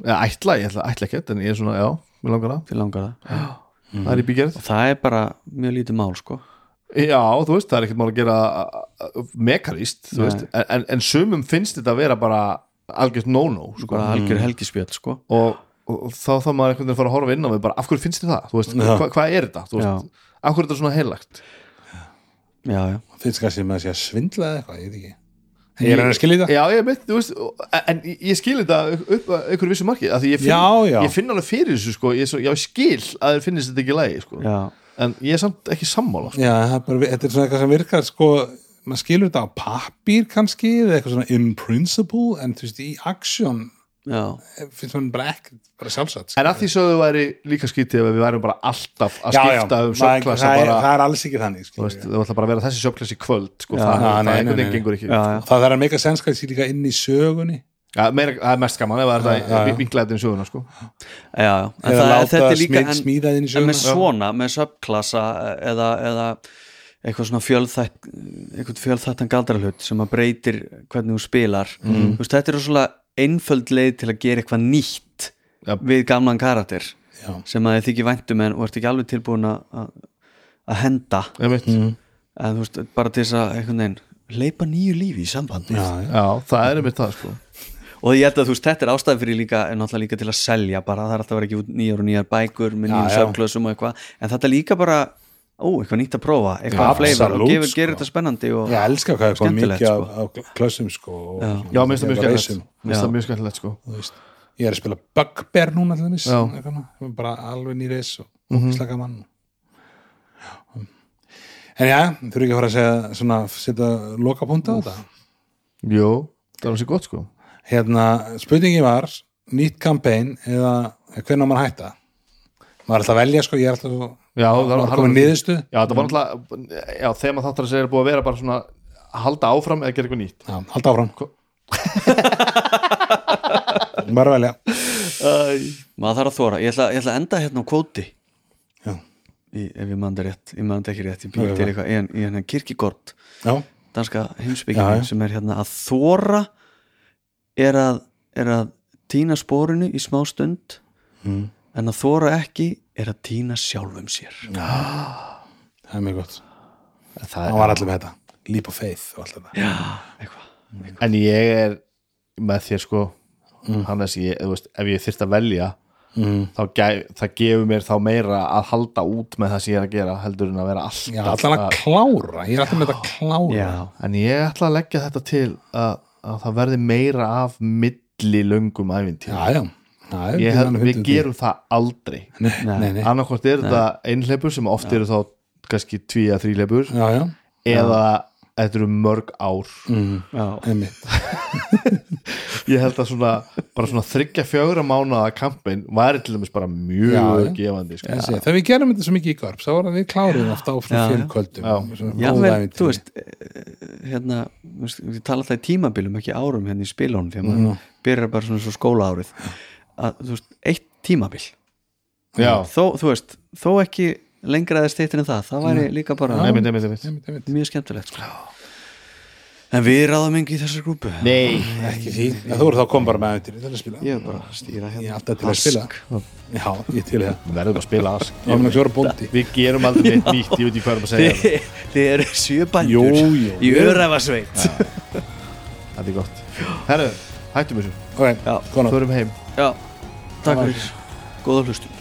eða ætla, ég ætla, ætla ekkert en ég er svona, já, mér langar það til langar það já. það er í bígerð. Og það er bara mjög lítið mál sko. Já, þú veist, það er ekkert mál að gera mekarist, þú Nei. veist. En, en, en sumum finnst þetta að vera bara algjört no-no, sko. Bara algjör helgispjöld sko. Og, og, þá þá maður einhvern veginn að fara að horfa inn á við bara, af hverju finnst þið það, þú veist, hva, hvað er þetta? Þú veist, af hverju er þetta svona heilagt já, finnst kannski með að sé að svindla eða eitthvað, ég veit ekki ég er hann að skilja þetta Já, ég veit, þú veist, en ég- ég skil þetta upp að einhverju vissu marki, af því ég finn, Já, já. ég finn alveg fyrir þessu, sko, ég, svo, já, ég skil að þér finnist þetta ekki lægi, sko, já, en ég er samt ekki sammála, sko. Já, það er bara, þetta er svona eitthvað sem virkar sko, maður skilur þetta á pappír kannski, eða eitthvað svona in principle en þú veist, í action já. Finnst maður bara ekki, bara sjálfsagt En að því sögðu væri líka skítið ef við værum bara alltaf að já, já, skipta um það, sögklassa það, er- það er alls ekki þannig þú skilur veist, þau ætla bara að vera þessi sögklassi í kvöld, sko, Já, það, já, það nei, einhvern veginn gengur ekki. já, já. það að meika sens kannski líka inn í sögunni Já, meira, það er mest gaman það Já, er já. það vinklæðin söguna, sko. já, já. En eða það, láta þetta er líka smið, en, smíða inn í en söguna með svona, með subklassa eða, eða eitthvað svona fjölþætt eitthvað fjölþættan galdrahlut sem að breytir hvernig þú spilar Mhm. þú veist, þetta er svona einföld leið til að gera eitthvað nýtt Já. við gamlan karakter Já. sem að þið þykir væntum en og ert ekki alveg tilbúin að að henda. Mhm. en þú veist, bara til þess að einhvern veginn leipa nýju lífi í sambandi já, já. Já, það er einmitt það, sko. og ég held að þú veist, þetta er ástæði fyrir líka en náttúrulega líka til að selja bara, það er alltaf að vera ekki út nýjar og nýjar bækur með nýjum já. söfklösum og eitthvað en þetta er líka bara, ó, eitthvað nýtt að prófa eitthvað fleifar og gefur, sko. gerir þetta spennandi og ég elska hvað er komið Skemmtilegt, mikið sko. á, á klössum sko, og Já. Já, minnst það mjög skemmtilegt. það skemmtilegt, sko. þú veist. ég er að spila Bugbear núna til þess bara alveg nýreis og Mhm. mm -hmm. slaka mann en já, þurfi ekki að fara að segja svona, setja lokapunta á þetta Jú, það er hansi gott, sko. hérna, spurningi var nýtt kampæn eða hvernig á að hætta maður er alltaf að velja sko, ég er alltaf svo Já, það maður var er komið niðurstu Já, það var náttúrulega, já, þegar maður þáttar að segja er búið að vera bara svona að halda áfram eða gera eitthvað nýtt. já, halda áfram. Bara að velja. Maður þarf að þóra, ég ætla, ég ætla að enda hérna á kvóti. Já, í, ef ég mann það rétt, ég það ekki rétt ég býr til eitthvað, í en- í hérna kirkigort já, danska heimsbygging sem er hérna að þóra er að, er að týna spórinu í smá stund. Mm. En að þóra ekki er að týna sjálfum sér. Það er mjög gott. Það það var allir með þetta, leap of faith og allt þetta. Já, eitthvað En ég er með þér, sko, Hannes, ég, þú veist, ef ég þyrst að velja, mm. þá það gefur mér þá meira að halda út með það sem ég er að gera heldur en að vera alltaf já, allan að klára. Ég er alltaf með þetta að klára. Já, En ég ætla að leggja þetta til að, að það verði meira af milli löngum æfintýr já, já, já Ég hef, við gerum það aldrei. Nei, nei, nei. annarkvort er þetta einhleipur sem oft eru þá kannski tví að þríleipur já, já, eða þetta eru mörg ár. Mm. já, ég held að svona bara svona þryggja fjögra mánuða kampin væri til dæmis bara mjög Já, já. gefandi sko. Sé, þegar við gerum þetta svo mikið í korp þá það við kláruðum ofta á Já, svona já. Já. Já vel, þú veist eh, hérna, við tala alltaf í tímabilum ekki árum hérna í spilunum því að Mhm. maður byrjar bara svona svo skóla árið að, þú veist, eitt tímabil. Já, þó, þú veist, þó ekki lengra eða steytir en það, það væri líka bara einmitt, einmitt, einmitt. Mjög skemmtilegt sko. en við ráðum engi í þessar grúpu. Nei, ekki því, en þú eru þá kom bara með ævintýri til að spila. Ég er bara að stýra ég er hérna. alltaf til að spila. Já, ég til það. Við verðum að spila ask. Ég mun að sjóra bóndi. Við gerum aldrei neitt nýtt, ég veit ekki hvað erum að segja. Þið, þið eru sjö bændur Jú, jú. í öræfasveit. Þetta er gott. Herru, hættum þessu, ok, Já. nótt. förum heim. Já, takk fyrir. góða hlustun